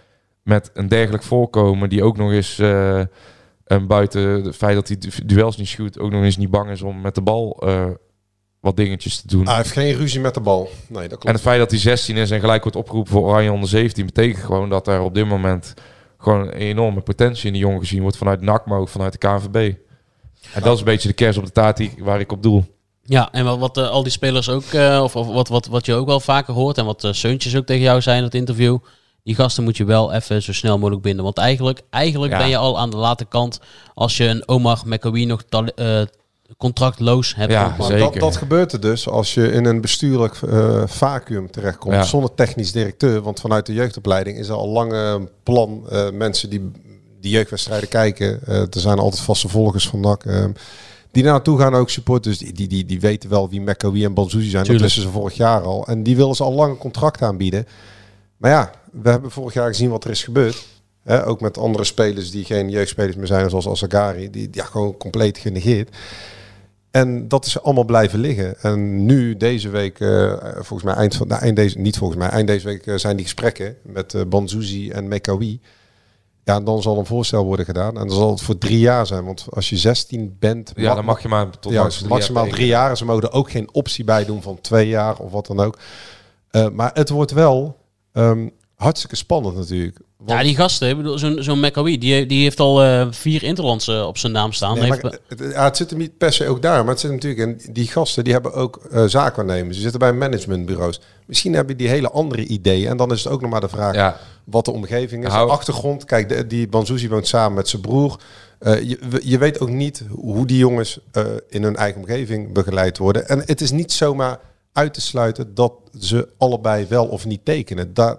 met een dergelijk voorkomen die ook nog eens uh, En buiten het feit dat hij du- duels niet shoot, ook nog eens niet bang is om met de bal eh, wat dingetjes te doen. Hij heeft geen ruzie met de bal. Nee, dat En klopt. het feit dat hij 16 is en gelijk wordt opgeroepen voor Oranje onder 17, betekent gewoon dat er op dit moment gewoon een enorme potentie in die jongen gezien wordt vanuit NAC, maar ook vanuit de KNVB. En dat is een beetje de kers op de taart die, waar ik op doel. Ja, en wat, wat eh, al die spelers ook, eh, of, of wat, wat, wat je ook wel vaker hoort en wat uh, Seuntjes ook tegen jou zei in het interview, die gasten moet je wel even zo snel mogelijk binden. Want eigenlijk, eigenlijk Ja. ben je al aan de late kant als je een Omar McAwee nog eh, contractloos hebt. Ja, zeker. dat, dat gebeurt er dus als je in een bestuurlijk eh, vacuüm terechtkomt Ja. zonder technisch directeur. Want vanuit de jeugdopleiding is er al lang een plan. eh, mensen die die jeugdwedstrijden kijken. eh, er zijn altijd vaste volgers van NAC. eh, die daar naartoe gaan ook supporters. Die, die, die, die weten wel wie McAwee en Banzuzi zijn. Tuurlijk. Dat wisten ze vorig jaar al. En die willen ze al lang een contract aanbieden. Maar ja, we hebben vorig jaar gezien wat er is gebeurd. Hè, ook met andere spelers die geen jeugdspelers meer zijn, zoals Asagari. Die, die ja, gewoon compleet genegeerd. En dat is allemaal blijven liggen. En nu, deze week, eh, volgens mij eind van, nou, eind deze, niet volgens mij, eind deze week eh, zijn die gesprekken met eh Banzuzi en Mekawi. Ja, dan zal een voorstel worden gedaan. En dan zal het voor drie jaar zijn. Want als je 16 bent, Ja, dan mag je maar tot ja, maximaal maximaal drie jaar. En Ze mogen er ook geen optie bij doen van twee jaar of wat dan ook. Maar het wordt wel ehm, hartstikke spannend natuurlijk. Want- Ja, die gasten, ik bedoel, zo'n zo'n McAwee, die, die heeft al eh, vier Interlands eh, op zijn naam staan. Nee, heeft, maar het, ja, het zit hem niet per se ook daar, maar het zit natuurlijk in die gasten die hebben ook eh zaakwaarnemers. Ze zitten bij managementbureaus. Misschien hebben die hele andere ideeën en dan is het ook nog maar de vraag Ja, wat de omgeving is. Hou- De achtergrond, kijk, de, die Banzuzi woont samen met zijn broer. Eh, je, je weet ook niet hoe die jongens eh, in hun eigen omgeving begeleid worden. En het is niet zomaar uit te sluiten dat ze allebei wel of niet tekenen. Daar,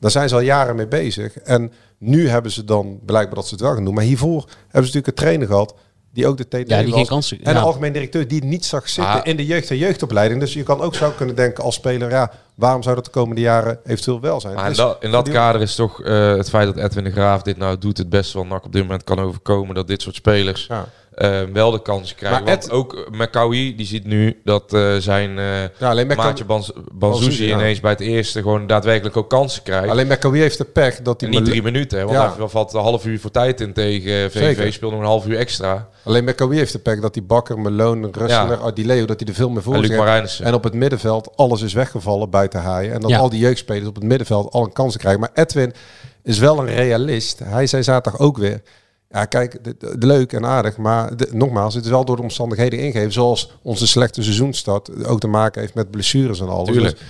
daar zijn ze al jaren mee bezig. En nu hebben ze dan blijkbaar dat ze het wel gaan doen. Maar hiervoor hebben ze natuurlijk een trainer gehad die ook de TD Ja, die was. geen kansen- En ja. een algemeen directeur die het niet zag zitten Ah. in de jeugd- en jeugdopleiding. Dus je kan ook zo kunnen denken als speler, ja, waarom zou dat de komende jaren eventueel wel zijn? maar in dat, in dat kader is toch eh, het feit dat Edwin de Graaf dit nou doet het beste wat NAC op dit moment kan overkomen. Dat dit soort spelers Ja. Eh, wel de kans krijgen. Maar Want Ed- ook McCowie, die ziet nu dat eh, zijn eh Ja, maatje Banz- Banzuzi, Banzuzi ja. ineens bij het eerste gewoon daadwerkelijk ook kansen krijgt. Alleen McAwee heeft de pech dat hij niet drie minuten, hè, want Ja. daar valt een half uur voor tijd in tegen VV. Zeker. Speelt nog een half uur extra. Alleen McAwee heeft de pech dat die Bakker, Malone, Rustler, Ja. Adileo, dat hij er veel meer voor En. En op het middenveld alles is weggevallen buiten Haaien. En dat Ja. al die jeugdspelers op het middenveld al een kans krijgen. Maar Edwin is wel een realist. Hij zei zaterdag ook weer. Ja, kijk, de, de- de leuk en aardig. Maar de- nogmaals, het is wel door de omstandigheden ingegeven. Zoals onze slechte seizoenstart ook te maken heeft met blessures en alles. Tuurlijk. Dus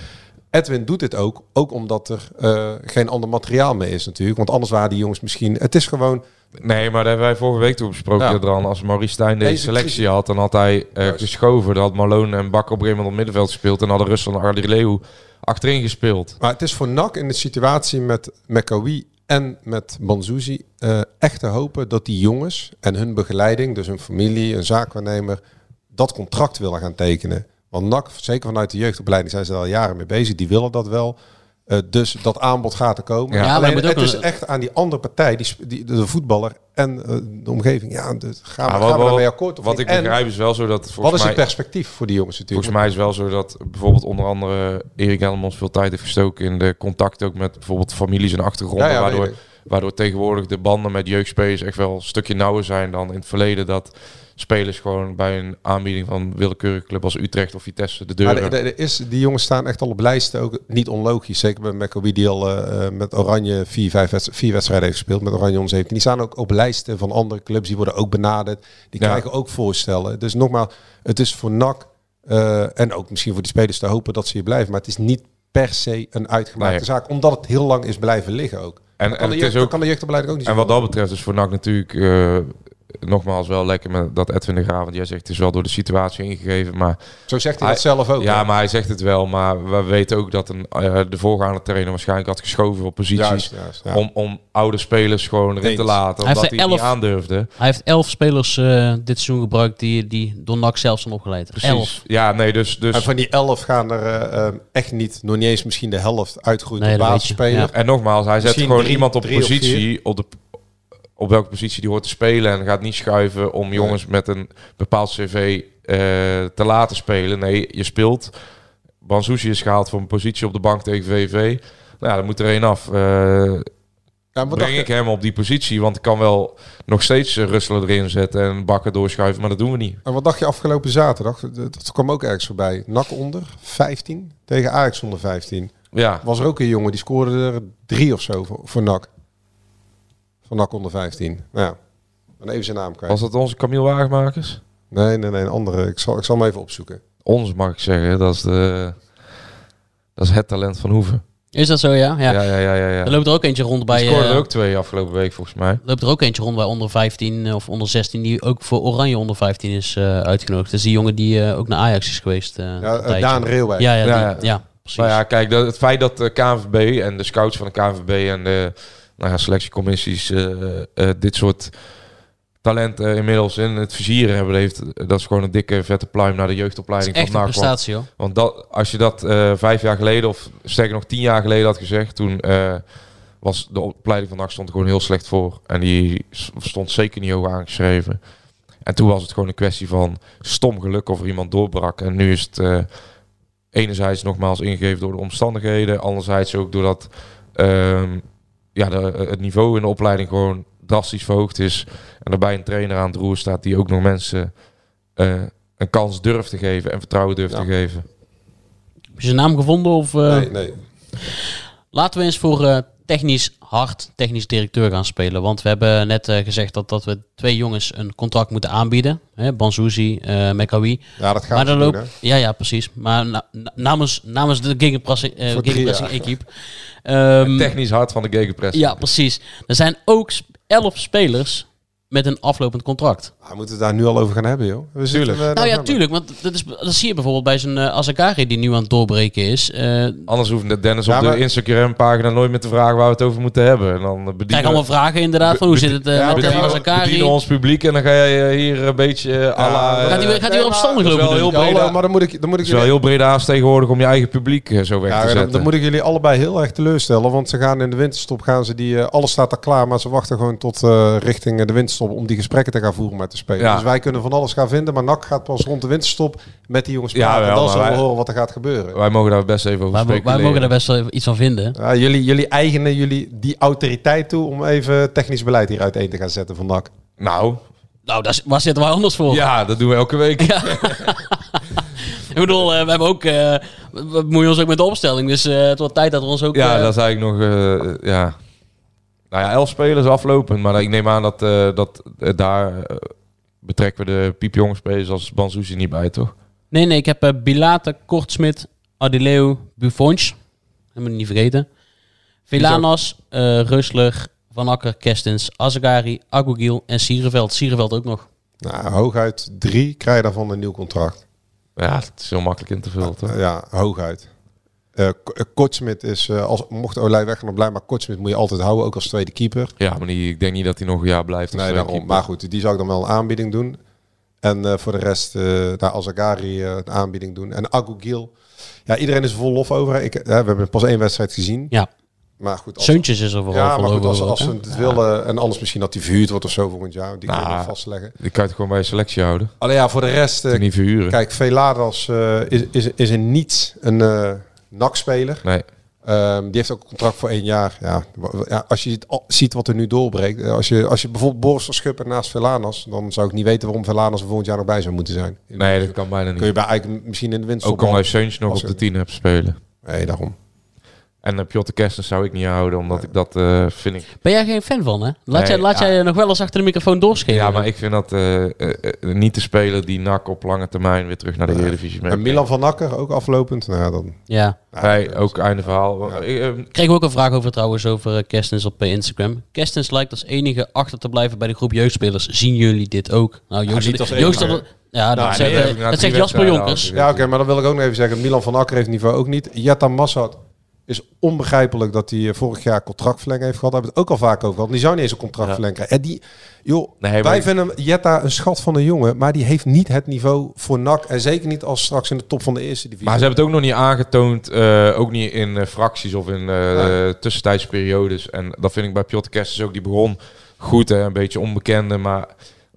Edwin doet dit ook. Ook omdat er eh, geen ander materiaal meer is natuurlijk. Want anders waren die jongens misschien... Het is gewoon... Nee, maar daar hebben wij vorige week toen besproken. Ja. Dan als Maurice Stijn deze, Deze selectie had, dan had hij Juist. geschoven. Dan had Malone en Bakker op een gegeven moment op middenveld gespeeld. En hadden Russell en Ardileu achterin gespeeld. Maar het is voor NAC in de situatie met Mekawi en met Banzuzi eh, echt te hopen dat die jongens en hun begeleiding, dus hun familie, een zaakwaarnemer, dat contract willen gaan tekenen. Want NAC, zeker vanuit de jeugdopleiding, zijn ze er al jaren mee bezig. Die willen dat wel. Eh, dus dat aanbod gaat er komen. Ja. Alleen het ook is een- echt aan die andere partij, die, de voetballer en eh, de omgeving. Ja, dus gaan we, Maar gaan we daarmee akkoord? Of Wat niet? ik En begrijp is wel zo dat wat is het perspectief voor die jongens natuurlijk? volgens mij is wel zo dat bijvoorbeeld onder andere Erik Helmons veel tijd heeft gestoken in de contact ook met bijvoorbeeld families en achtergronden. Ja, ja, waardoor, waardoor tegenwoordig de banden met jeugdspelers echt wel een stukje nauwer zijn dan in het verleden. Dat spelers gewoon bij een aanbieding van willekeurige club als Utrecht of Vitesse de Maar deuren... er- er is, die jongens staan echt al op lijsten, ook niet onlogisch. Zeker bij McAwee die al eh, eh, met Oranje vier, vijf vier wedstrijden heeft gespeeld, met Oranje onder 17. Die staan ook op lijsten van andere clubs, die worden ook benaderd. Die Ja. krijgen ook voorstellen. Dus nogmaals, het is voor NAC eh, en ook misschien voor die spelers te hopen dat ze hier blijven. Maar het is niet per se een uitgemaakte Nee. zaak, omdat het heel lang is blijven liggen ook. En, Dan en kan, de het jeugd, is ook, kan de jeugdopleiding ook niet En wat dat betreft is voor NAC natuurlijk nogmaals wel lekker met dat Edwin de Graaf. Want jij zegt het is wel door de situatie ingegeven. Maar Zo zegt hij, Hij- dat zelf ook. ja, hè? maar hij zegt het wel. Maar we weten ook dat een, eh, de voorgaande trainer waarschijnlijk had geschoven op posities. Juist, juist, ja. om, om oude spelers gewoon erin te laten. Hij Omdat hij het niet elf- aandurfde. Hij heeft elf spelers eh, dit seizoen gebruikt die, die door NAC zelf zijn opgeleid. Precies. Elf. Ja, nee, dus... dus En van die elf gaan er eh, echt niet, nog niet eens misschien de helft uitgroeien Nee, tot basisspeler. ja. En nogmaals, hij zet gewoon drie- iemand op positie, op, de, op welke positie die hoort te spelen. En gaat niet schuiven om jongens met een bepaald cv eh, te laten spelen. Nee, je speelt. Banzuzi is gehaald voor een positie op de bank tegen VV. Nou ja, dan moet er één af. Eh, breng dacht ik hem op die positie. Want ik kan wel nog steeds uh, Russelen erin zetten en Bakker doorschuiven, maar dat doen we niet. En wat dacht je afgelopen zaterdag? Dat, kwam ook ergens voorbij. NAC onder 15 tegen Ajax onder 15. Ja. Was er ook een jongen die scoorde er drie of zo voor, voor NAC. Van NAC onder 15. Nou ja, dan even zijn naam kwijt. Was dat onze Camille Wagenmakers? Nee, nee, nee, een andere. Ik zal, ik zal hem even opzoeken. Ons mag ik zeggen, dat is, de, dat is het talent van Hoeven. Is dat zo, ja? Ja, ja, ja. ja, ja, Er loopt er ook eentje rond bij... Die scoorde er eh, ook twee afgelopen week volgens mij. loopt er ook eentje rond bij onder 15 of onder 16 die ook voor Oranje onder 15 is eh, uitgenodigd. Dat is die jongen die eh, ook naar Ajax is geweest. eh, Ja, eh. Daan Reeuwijk. Ja, ja, die- Ja, ja, ja. precies. Nou ja, kijk, dat, het feit dat de KNVB en de scouts van de KNVB en de nou ja, selectiecommissies eh, eh, dit soort talenten inmiddels in het vizier hebben, heeft, dat is gewoon een dikke vette pluim naar de jeugdopleiding Echt van een prestatie, hoor. Want dat, als je dat eh, vijf jaar geleden, of sterker nog tien jaar geleden had gezegd, toen eh, was de opleiding van NAC stond er gewoon heel slecht voor. En die stond zeker niet hoog aangeschreven. En toen was het gewoon een kwestie van stom geluk of er iemand doorbrak. En nu is het eh, enerzijds nogmaals ingegeven door de omstandigheden, anderzijds ook doordat ehm, ja, de, het niveau in de opleiding gewoon drastisch verhoogd is. En daarbij een trainer aan het roer staat die ook nog mensen eh, een kans durft te geven en vertrouwen durft te geven. Heb je zijn naam gevonden? Of, eh? Nee, nee. Laten we eens voor eh, technisch hard, technisch directeur gaan spelen. Want we hebben net eh, gezegd dat, dat we twee jongens een contract moeten aanbieden. Hè, Banzuzi, eh Mekawi. Ja, dat gaan maar dan loopt, Ja, ja, precies. Maar na- na- namens, namens de gegenpressing, eh, gegenpressing jaar. equipe. Ehm, Technisch hard van de gegenpress. ja, precies. Er zijn ook elf spelers met een aflopend contract. We moeten het daar nu al over gaan hebben, joh. We zitten, eh, nou ja, tuurlijk. Want dat, is, dat zie je bijvoorbeeld bij zijn uh, Azagari die nu aan het doorbreken is. Eh Anders hoeft de Dennis Ja, op maar- de Instagram-pagina nooit meer te vragen waar we het over moeten hebben. En dan bedienen, krijg allemaal vragen inderdaad van hoe zit het eh, Ja, met uh, maar Azagari. bedienen ons publiek en dan ga je eh, hier een beetje à la... Gaat hij weer- gaat hij weer opstandig lopen heel Ja, Breda- maar dan moet ik, dan moet ik is wel heel Breda's tegenwoordig om je eigen publiek eh, zo weg Ja, te zetten. dan moet ik jullie allebei heel erg teleurstellen. Want ze gaan in de winterstop, gaan ze die, eh, alles staat al klaar. Maar ze wachten gewoon tot eh, richting eh, de winterstop om die gesprekken te gaan voeren met de spelers. Ja. Dus wij kunnen van alles gaan vinden. Maar NAC gaat pas rond de winterstop met die jongens Ja, praten. wel, en dan zullen we horen wat er gaat gebeuren. Wij mogen daar best even over Wij, wij mogen daar best wel iets van vinden. Ja, jullie, jullie eigenen jullie die autoriteit toe om even technisch beleid hier uiteen te gaan zetten van NAC. Nou, Nou, daar, waar zitten wij anders voor? ja, dat doen we elke week. Ik bedoel, eh, we hebben ook, eh, we bemoeien ons ook met de opstelling. Dus eh, het wordt tijd dat we ons ook... Ja, dat is eigenlijk nog... eh, ja. Nou ja, elf spelers aflopend. Maar ik neem aan dat, eh, dat eh, daar eh, betrekken we de piepjonge spelers als Banzuzi niet bij, toch? Nee, nee, ik heb Bilate, Kortsmit, Adileu, Buffons. Hebben we niet vergeten. Vilanas, eh Rusler, Van Akker, Kestens, Azagari, Agugil en Sierenveld. Sierenveld ook nog. Nou, hooguit drie krijg je daarvan een nieuw contract. Ja, het is heel makkelijk in te vullen, toch? Ja, hooguit. Eh eh, Kortsmit is, eh, als, mocht Olij weggaan, dan blij, maar Kortsmit moet je altijd houden, ook als tweede keeper. Ja, maar die, ik denk niet dat hij nog een jaar blijft. als Nee, tweede daarom. keeper. Maar goed, die zou ik dan wel een aanbieding doen. En eh, voor de rest, eh naar Azagari een aanbieding doen. En Agugil. Ja, iedereen is er vol lof over. Ik, we hebben pas één wedstrijd gezien. Ja. Maar goed, als, Seuntjes is er vooral ja, maar goed, als, ze het willen, en anders misschien dat die verhuurd wordt of zo volgend jaar, die Nou, kunnen we vastleggen. Die kan je toch gewoon bij je selectie houden. Alleen ja, voor de rest, niet verhuren. kijk, Veladas eh is, is, is in niets een eh NAC-speler. Nee. Ehm, die heeft ook een contract voor één jaar. Ja, ja, als je ziet, al- ziet wat er nu doorbreekt. eh, Als je, als je bijvoorbeeld Boris Schuppen naast Velanas, dan zou ik niet weten waarom Velanas er volgend jaar nog bij zou moeten zijn. Nee, dat kan bijna niet. Kun je bij eigenlijk misschien in de winst Ook omdat Seuntje nog als op de een- 10 hebt spelen. Nee, daarom. En uh, Piotr Kerstens zou ik niet houden, omdat ik dat eh, vind ik... Ben jij geen fan van, hè? Laat, Nee, jij, laat ja. jij nog wel eens achter de microfoon doorschelen. Ja, maar ik vind dat eh, eh, eh, niet te spelen die NAC op lange termijn weer terug naar de Eredivisie mee. En Milan van Akker ook aflopend. Nou, ja, dan, Ja. Hij ook einde verhaal. Ik, eh, Kregen we ook een vraag over trouwens over eh, Kerstens op eh, Instagram. Kerstens lijkt als enige achter te blijven bij de groep jeugdspelers. Zien jullie dit ook? Nou, Joost, ja, dat, Nou, zegt, nee, eh, ik dat zegt Jasper Jonkers. ja, oké, maar dan wil ik ook nog even zeggen. Milan van Akker heeft niveau ook niet. Jetta Massad is onbegrijpelijk dat hij eh, vorig jaar contractverlenging heeft gehad. Daar hebben we het ook al vaak over gehad. Die zou niet eens een contractverlenging krijgen. En die, joh, Nee, wij vinden Jetta een schat van een jongen. Maar die heeft niet het niveau voor NAC. En zeker niet als straks in de top van de eerste divisie. Maar ze hebben het ook nog niet aangetoond, eh, ook niet in eh, fracties of in eh tussentijdsperiodes. En dat vind ik bij Piotr Kerstens ook, die begon goed, hè, een beetje onbekende, maar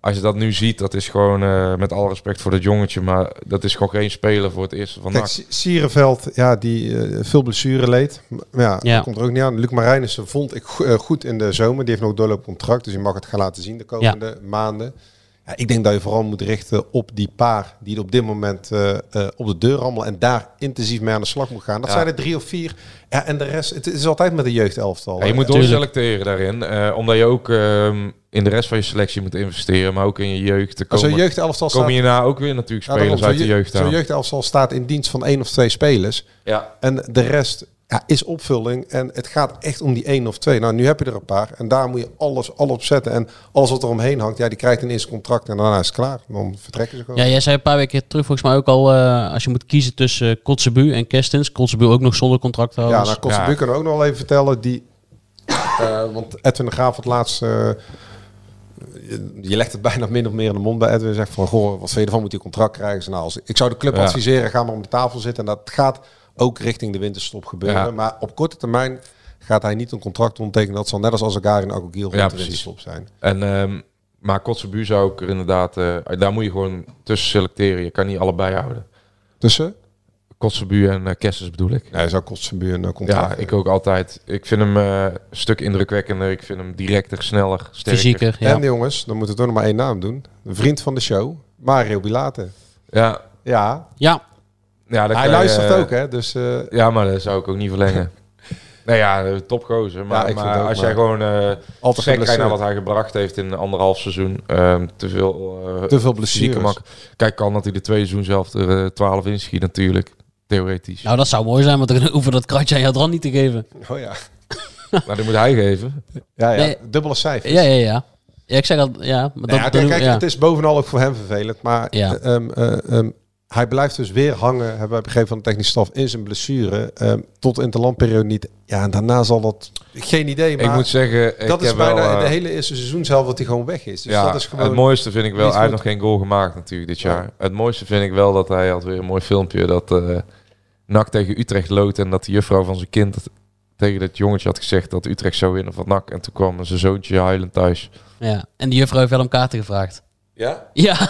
als je dat nu ziet, dat is gewoon eh, met alle respect voor dat jongetje, maar dat is gewoon geen speler voor het eerste van Kijk, Sierenveld, ja, die eh, veel blessure leed. Maar ja, Ja. dat komt er ook niet aan. Luc Marijnissen vond ik go- eh, goed in de zomer. Die heeft nog doorlopend contract, dus je mag het gaan laten zien de komende maanden. Ja, ik denk dat je vooral moet richten op die paar die op dit moment eh, eh, op de deur rammelen en daar intensief mee aan de slag moet gaan. Dat Ja. zijn er drie of vier. Ja, en de rest, het is altijd met de jeugdelftal. Ja, je moet doorselecteren daarin, eh, omdat je ook ehm, in de rest van je selectie moet investeren, maar ook in je jeugd. Komen, een jeugdelftal komen staat- hierna ook weer natuurlijk spelers uit de jeugd Zo'n jeugdelftal staat in dienst van één of twee spelers. Ja. En de rest ja, is opvulling. En het gaat echt om die één of twee. Nou, nu heb je er een paar. En daar moet je alles, alles op zetten. En alles wat er omheen hangt, ja, die krijgt een eerste contract. En daarna is het klaar. Dan vertrekken ze gewoon. Ja, jij zei een paar weken terug volgens mij ook al, eh, als je moet kiezen tussen uh, Kotzebu en Kerstens. Kotzebu ook nog zonder contract Ja, trouwens. nou, Kotzebue kunnen we ook nog wel even vertellen. Die, eh, want Edwin de Graaf had laatst... eh, je, je legt het bijna min of meer in de mond bij Edwin. Zegt van, goh, wat vind je ervan? Moet hij een contract krijgen? Ik zei, Nou, als, ik zou de club Ja. adviseren, ga maar om de tafel zitten. En dat gaat ook richting de winterstop gebeuren. Ja. Maar op korte termijn gaat hij niet een contract ondertekenen. Dat zal net als en Agogil rond Ja, de precies. winterstop zijn. En, ehm, maar Kotzebu zou ik er inderdaad, eh, daar moet je gewoon tussen selecteren. Je kan niet allebei houden. Tussen? Kotzebu en uh, Kessers bedoel ik. Nee, hij zou Kotzebue een eh, contract Ja, ik ook altijd. Ik vind hem eh, een stuk indrukwekkender. Ik vind hem directer, sneller, sterker. Fysieker, ja. En jongens, dan moeten we toch nog maar één naam doen. Een vriend van de show, Mario Bilate. Ja. Ja. Ja. Ja dan Hij je, luistert eh, ook, hè? Dus, eh, Ja, maar dat zou ik ook niet verlengen. nou ja, topgozer. Maar, Ja, maar ook, als maar jij gewoon eh altijd kijkt naar wat hij gebracht heeft in anderhalf seizoen. ehm, te veel, eh, Te veel blessures. Kijk, kan dat hij de twee seizoen zelf er eh, 12 inschiet natuurlijk. Theoretisch. Nou, dat zou mooi zijn, want dan hoeven dat kratje aan Jadran niet te geven. Oh ja. Maar die moet hij geven. Ja, ja. Nee. Dubbele cijfers. Ja, ja, ja. Ja, ik zeg al, ja. Maar Nou ja, dat, kijk, dat- kijk, ja. het is bovenal ook voor hem vervelend. Maar Ja. eh, ehm, eh, ehm, hij blijft dus weer hangen, hebben we begrepen van de technische staf, in zijn blessure. ehm, tot in de landperiode niet. Ja, en daarna zal dat... Geen idee, maar ik moet zeggen, ik dat is heb bijna wel, eh, de hele eerste seizoenshelft dat hij gewoon weg is. Dus ja, dat is gewoon... het mooiste vind ik wel, hij heeft nog geen goal gemaakt natuurlijk dit jaar. Het mooiste vind ik wel dat hij had weer een mooi filmpje dat eh NAC tegen Utrecht loodt en dat de juffrouw van zijn kind tegen dat jongetje had gezegd dat Utrecht zou winnen van NAC. En toen kwam zijn zoontje huilend thuis. ja. En die juffrouw heeft wel om kaarten gevraagd. Ja? Ja.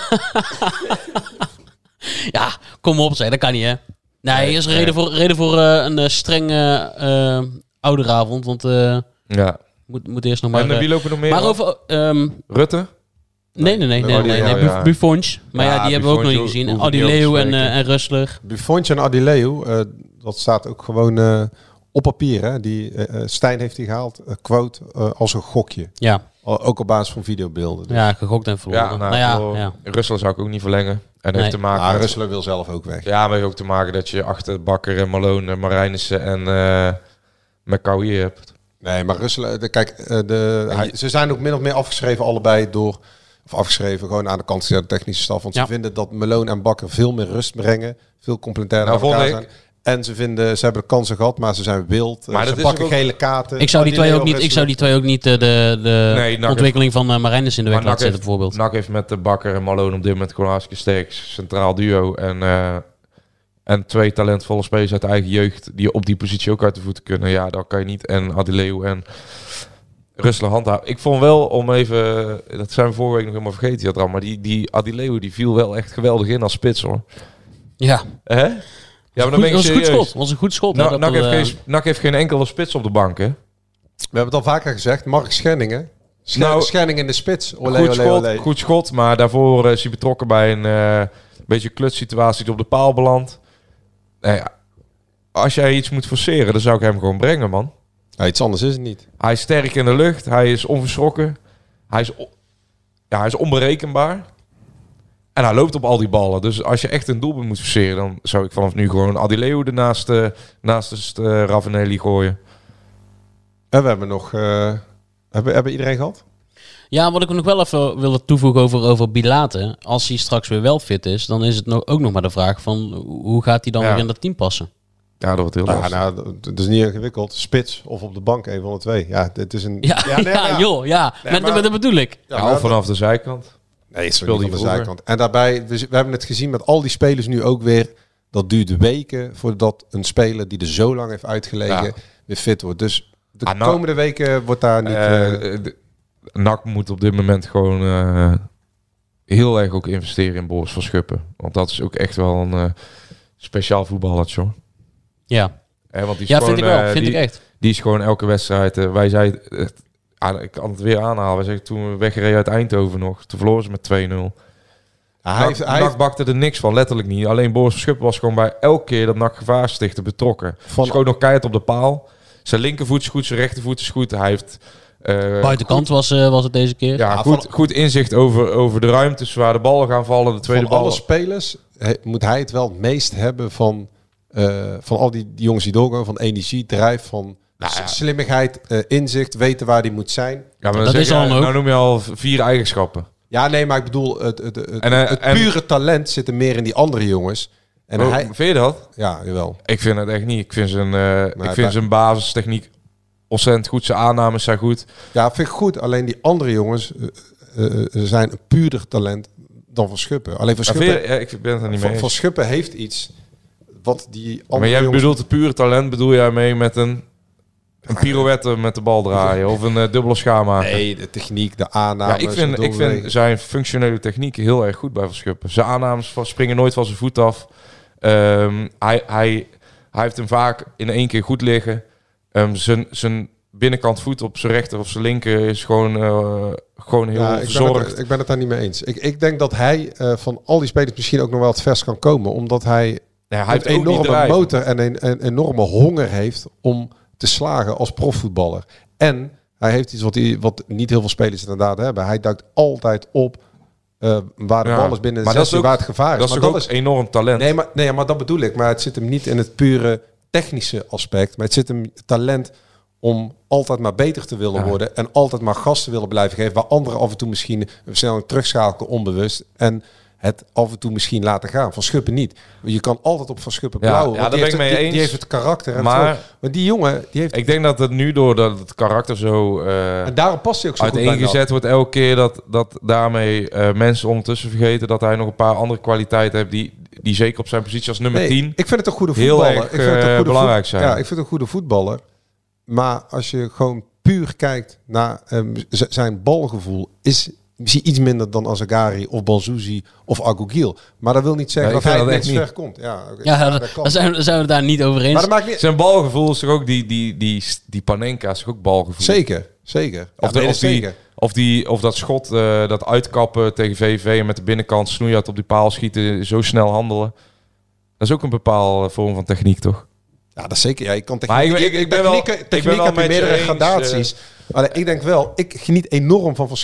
ja, kom op, zeg. Dat kan niet, hè? Nee, Nee, er is een nee. reden voor, reden voor eh, een eh, strenge eh, ouderavond, want eh Ja. moet, moet eerst nog maar... en wie lopen nog meer? maar over... ehm, Rutte? nee, nee, nee. nee, Oh, nee, nee, oh, Buf- ja. Buffons. Maar ja, Ja, die hebben we ook nog Buffons niet gezien. hoeven Adi niet over te Leeuw en, eh, en Rustler. Buffontje en Adileu, eh dat staat ook gewoon eh, op papier. Hè? Die, Stijn heeft die gehaald, eh, quote, eh, als een gokje. Ja. Ook op basis van videobeelden. Dus. Ja, gegokt en verloren. Ja, nou, nou ja. Russell zou ik ook niet verlengen. En Nee. heeft te maken Maar met- Russelen wil zelf ook weg. Ja, maar heeft ook te maken dat je achter Bakker en Malone, Marijnissen en eh McCowie hebt. Nee, maar Russelen, de, kijk, eh, de, hij- ze zijn ook min of meer afgeschreven allebei door, of afgeschreven gewoon aan de kant van de technische staf. Want Ja. ze vinden dat Malone en Bakker veel meer rust brengen, veel complementair Nou, aan elkaar vond zijn. En ze vinden, ze hebben kansen gehad, maar ze zijn wild. Maar dat ze is pakken ook- gele kaarten. Ik zou die twee ook niet, ik zou die twee ook niet eh, de, de Nee, ontwikkeling van uh, in de weg laten zetten, bijvoorbeeld. NAC heeft met de Bakker en Malone op dit moment gewoon hartstikke sterk centraal duo. En, eh, en twee talentvolle spelers uit de eigen jeugd die op die positie ook uit de voeten kunnen. Ja, dat kan je niet. En Adileu en Russelen handhaven. Ik vond wel, om even, dat zijn we vorige week nog helemaal vergeten, had maar die, die Adileu die viel wel echt geweldig in als spits hoor. Ja. Hè? Ja, maar dan ben dat ik was een goed schot. was een goed schot. Nou, NAC, heeft eh, geen, NAC heeft geen enkele spits op de bank, hè? We hebben het al vaker gezegd, Mark Schenningen. Schen- Nou, Schenning in de spits. Olé, goed, olé, schot, olé. goed schot, maar daarvoor eh, is hij betrokken bij een eh, beetje klutsituatie die op de paal belandt. Nou ja, als jij iets moet forceren, dan zou ik hem gewoon brengen, man. Ja, iets anders is het niet. Hij is sterk in de lucht, hij is onverschrokken, hij is, ja, hij is onberekenbaar. En hij loopt op al die ballen. Dus als je echt een doelpunt moet forceren, dan zou ik vanaf nu gewoon Adileu ernaast eh, naast de uh, Ravanelli gooien. En we hebben nog... eh, hebben, hebben iedereen gehad? Ja, wat ik nog wel even wil toevoegen over, over Bilate. Als hij straks weer wel fit is, dan is het nog, ook nog maar de vraag van hoe gaat hij dan Ja. weer in dat team passen? Ja, dat wordt heel Ja, lastig. nou, het is niet ingewikkeld. Spits of op de bank, een van de twee. Ja, dit is een... Ja, ja, nee, maar- joh, ja. Nee, met, maar- met, dat bedoel ik. Ja, Ja, maar- of vanaf de zijkant. Nee, Speelde van de vroeger. zijkant. En daarbij, we, we hebben het gezien met al die spelers nu ook weer. Dat duurt weken voordat een speler die er zo lang heeft uitgelegen Ja. weer fit wordt. Dus de Ah, nou- komende weken wordt daar niet... Eh, eh, de- NAC moet op dit moment gewoon eh, heel erg ook investeren in Boris van Schuppen. Want dat is ook echt wel een eh, speciaal voetballertje hoor. Ja. Hè, want die is Ja, gewoon, vind ik wel. eh, Vind die, ik echt. Die is gewoon elke wedstrijd. eh, wij zeiden, eh, ah, ik kan het weer aanhalen. Zeggen toen we weggereden uit Eindhoven nog. Toen verloren ze met 2-0. hij heeft- hij heeft- bakte er niks van, letterlijk niet. Alleen Boris was gewoon bij elke keer dat NAC gevaar stichtte betrokken. Van- gewoon nog keihard op de paal. Zijn linkervoet is goed, zijn rechtervoet is goed. Hij heeft... eh, Buitenkant was, eh, was het deze keer. ja, Ja, goed, van- goed inzicht over, over de ruimtes waar de ballen gaan vallen. De tweede van bal. alle spelers he- moet hij het wel het meest hebben van, eh, van al die, die jongens die doorgaan. Van energie, drijf, van Nou ja. slimmigheid, eh, inzicht, weten waar hij moet zijn. Ja, maar dan Dat zeg is al. Nou noem je al vier eigenschappen. Ja, nee, maar ik bedoel, het, het, het, En, eh, het en- pure talent zit er meer in die andere jongens. En Oh, hij, Vind je dat? ja, jawel. Ik vind het echt niet. Ik vind zijn, eh, ik bij- vind zijn basistechniek ontzettend goed. Zijn aannames zijn goed. Ja, vind ik goed. Alleen die andere jongens zijn een puurder talent dan Van Schuppen. Alleen Van Schuppen, vind je- ja, ik ben het er niet mee van, eens. van Schuppen heeft iets wat die andere Maar jij jongens... bedoelt de pure talent, bedoel jij mee met een, een pirouette met de bal draaien of een eh, dubbele schaar maken? Nee, de techniek, de Ja, aannames. ik vind, ik vind zijn functionele techniek heel erg goed bij Verschuppen. Zijn aannames van- springen nooit van zijn voet af. Ehm, hij, hij, hij heeft hem vaak in één keer goed liggen. Ehm, zijn, zijn binnenkant voet op zijn rechter of zijn linker is gewoon, eh, gewoon heel Ja, ik ben, het, ik ben het daar niet mee eens. Ik, ik denk dat hij eh, van al die spelers misschien ook nog wel het vers kan komen. Omdat hij, Ja, hij een heeft niet enorme motor en een, een enorme honger heeft om te slagen als profvoetballer. En hij heeft iets wat, hij, wat niet heel veel spelers inderdaad hebben. Hij duikt altijd op eh, waar de Ja, bal is binnen de maar dat is 16, ook- waar het gevaar is. Dat is maar dat ook is enorm talent. Nee maar, nee, maar dat bedoel ik. Maar het zit hem niet in het pure technische aspect. Maar het zit hem talent om altijd maar beter te willen Ja. worden. En altijd maar gas te willen blijven geven. Waar anderen af en toe misschien versnelling terugschakelen onbewust. En het af en toe misschien laten gaan. Van Schuppen niet. Je kan altijd op Van Schuppen Ja, bouwen. ja, daar die ben ik heeft mee het- eens. die heeft het karakter. En Maar- maar, maar die jongen, die heeft... Ik denk dat het nu door dat het karakter zo eh en daarom past hij ook zo uiteengezet wordt elke keer dat, dat daarmee eh, mensen ondertussen vergeten dat hij nog een paar andere kwaliteiten heeft die, die zeker op zijn positie als nummer Nee, 10 Ik vind het een goede heel voetballer. erg, ik vind het een eh, goede belangrijk zijn. Ja, ik vind het een goede voetballer. Maar als je gewoon puur kijkt naar ehm, zijn balgevoel, is misschien iets minder dan Azagari of Banzuzi of Agogiel. Maar dat wil niet zeggen Ja, ik dat hij dat echt ver komt. Ja, oké. Ja, Ja, dat zijn, we- zijn we daar niet over eens. Maar dat maakt niet... Zijn balgevoel is toch ook die, die, die, die Panenka is toch ook balgevoel. Zeker, zeker. Of, Ja, de, of, dat die, zeker. of, die, of dat schot, eh, dat uitkappen tegen VV en met de binnenkant snoeihard op die paal schieten, zo snel handelen. Dat is ook een bepaalde vorm van techniek, toch? Ja, dat is zeker. Ja, je kan Maar techniek, ik- ik- ik ben wel- technieken- ik ben techniek wel met meerdere eens, gradaties. Alleen ik denk wel, ik geniet enorm van Van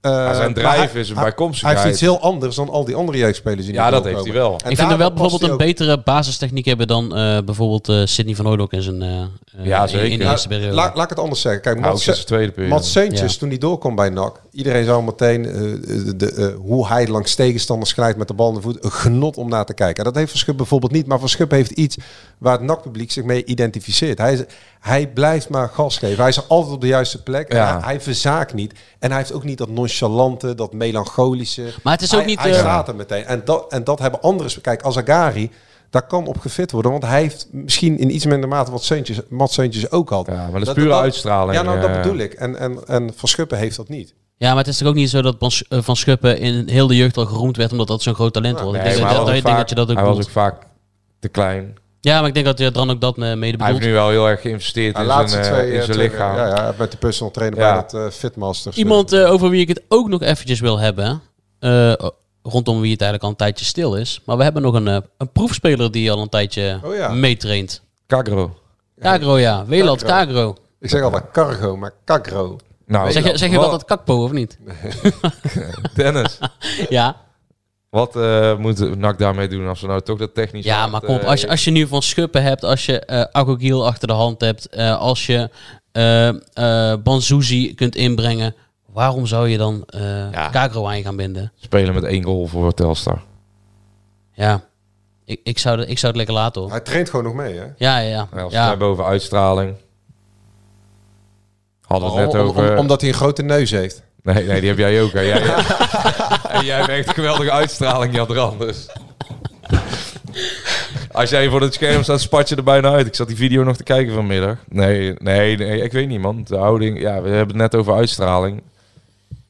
Eh, Maar zijn hij- is een hij- Hij bijkomstigheid. heeft iets heel anders dan al die andere jeugdspelers die Ja, dat heeft hij wel. En ik vind hem wel bijvoorbeeld een ook. betere basistechniek hebben dan eh, bijvoorbeeld eh Sidney van Hooydonk in zijn Ja, zeker. in de Ja, eerste periode. Laat, laat ik het anders zeggen. Kijk, Nou, Mats, tweede periode. Ja. toen hij doorkwam bij NAC, iedereen zou meteen eh, de, eh, hoe hij langs tegenstanders glijdt met de bal in de voet, een genot om naar te kijken. En dat heeft Van Schuppen bijvoorbeeld niet, maar Van Schuppen heeft iets waar het NAC-publiek zich mee identificeert. Hij, hij blijft maar gas geven. Hij is altijd op de juiste plek. Ja. Hij, hij verzaakt niet. En hij heeft ook niet dat nonchalante, dat melancholische. Maar het is ook hij, niet, Hij eh, staat er meteen. En dat, en dat hebben anderen. Kijk, Azagari, daar kan op gefit worden. Want hij heeft misschien in iets minder mate wat Seuntjes, Mats Seuntjes ook had. Ja, maar dat is pure uitstraling. Ja, nou, dat eh. bedoel ik. En, en, en Van Schuppen heeft dat niet. Ja, maar het is toch ook niet zo dat Van eh, Van Schuppen in heel de jeugd al geroemd werd omdat dat zo'n groot talent was. Nee, ik denk, dat, dat, vaak- dat je dat ook Hij was ook vaak te klein. Ja, maar ik denk dat je dan ook dat eh, mede Hij heeft bedoelt. nu wel heel erg geïnvesteerd De in laatste zijn, eh, twee, in eh, zijn twee- lichaam. Ja, ja, met de personal trainer Ja. bij het eh, Fitmasters. Iemand eh, over wie ik het ook nog eventjes wil hebben, eh, rondom wie het eigenlijk al een tijdje stil is. Maar we hebben nog een, eh, een proefspeler die al een tijdje Oh ja. meetraint. Kagro. Kagro, ja. Weland Kagro. Kagro. Ik zeg altijd cargo, maar cagro. Nou, Zeg je, zeg je wel dat kakpo of niet? Dennis, Ja. Wat eh moet NAC daarmee doen als we nou toch dat technisch... Ja, maar kom op. eh, Als je, als je nu van Schuppen hebt, als je eh Agogiel achter de hand hebt, eh, als je eh eh Banzuzi kunt inbrengen, waarom zou je dan eh Ja. Kagro aan je gaan binden? Spelen met één goal voor Telstar. Ja. Ik, ik, zou, het- ik zou het lekker laten hoor. Hij traint gewoon nog mee, hè? Ja, ja, ja. Als over uitstraling. Hadden we het net Om- om- over... om- omdat hij een grote neus heeft. Nee, nee, die heb jij ook. Hè. Jij, en jij hebt echt een geweldige uitstraling, Jan Randers. Als jij voor het scherm staat, spat je er bijna uit. Ik zat die video nog te kijken vanmiddag. Nee, nee, nee, ik weet niet, man. De houding, ja, we hebben het net over uitstraling.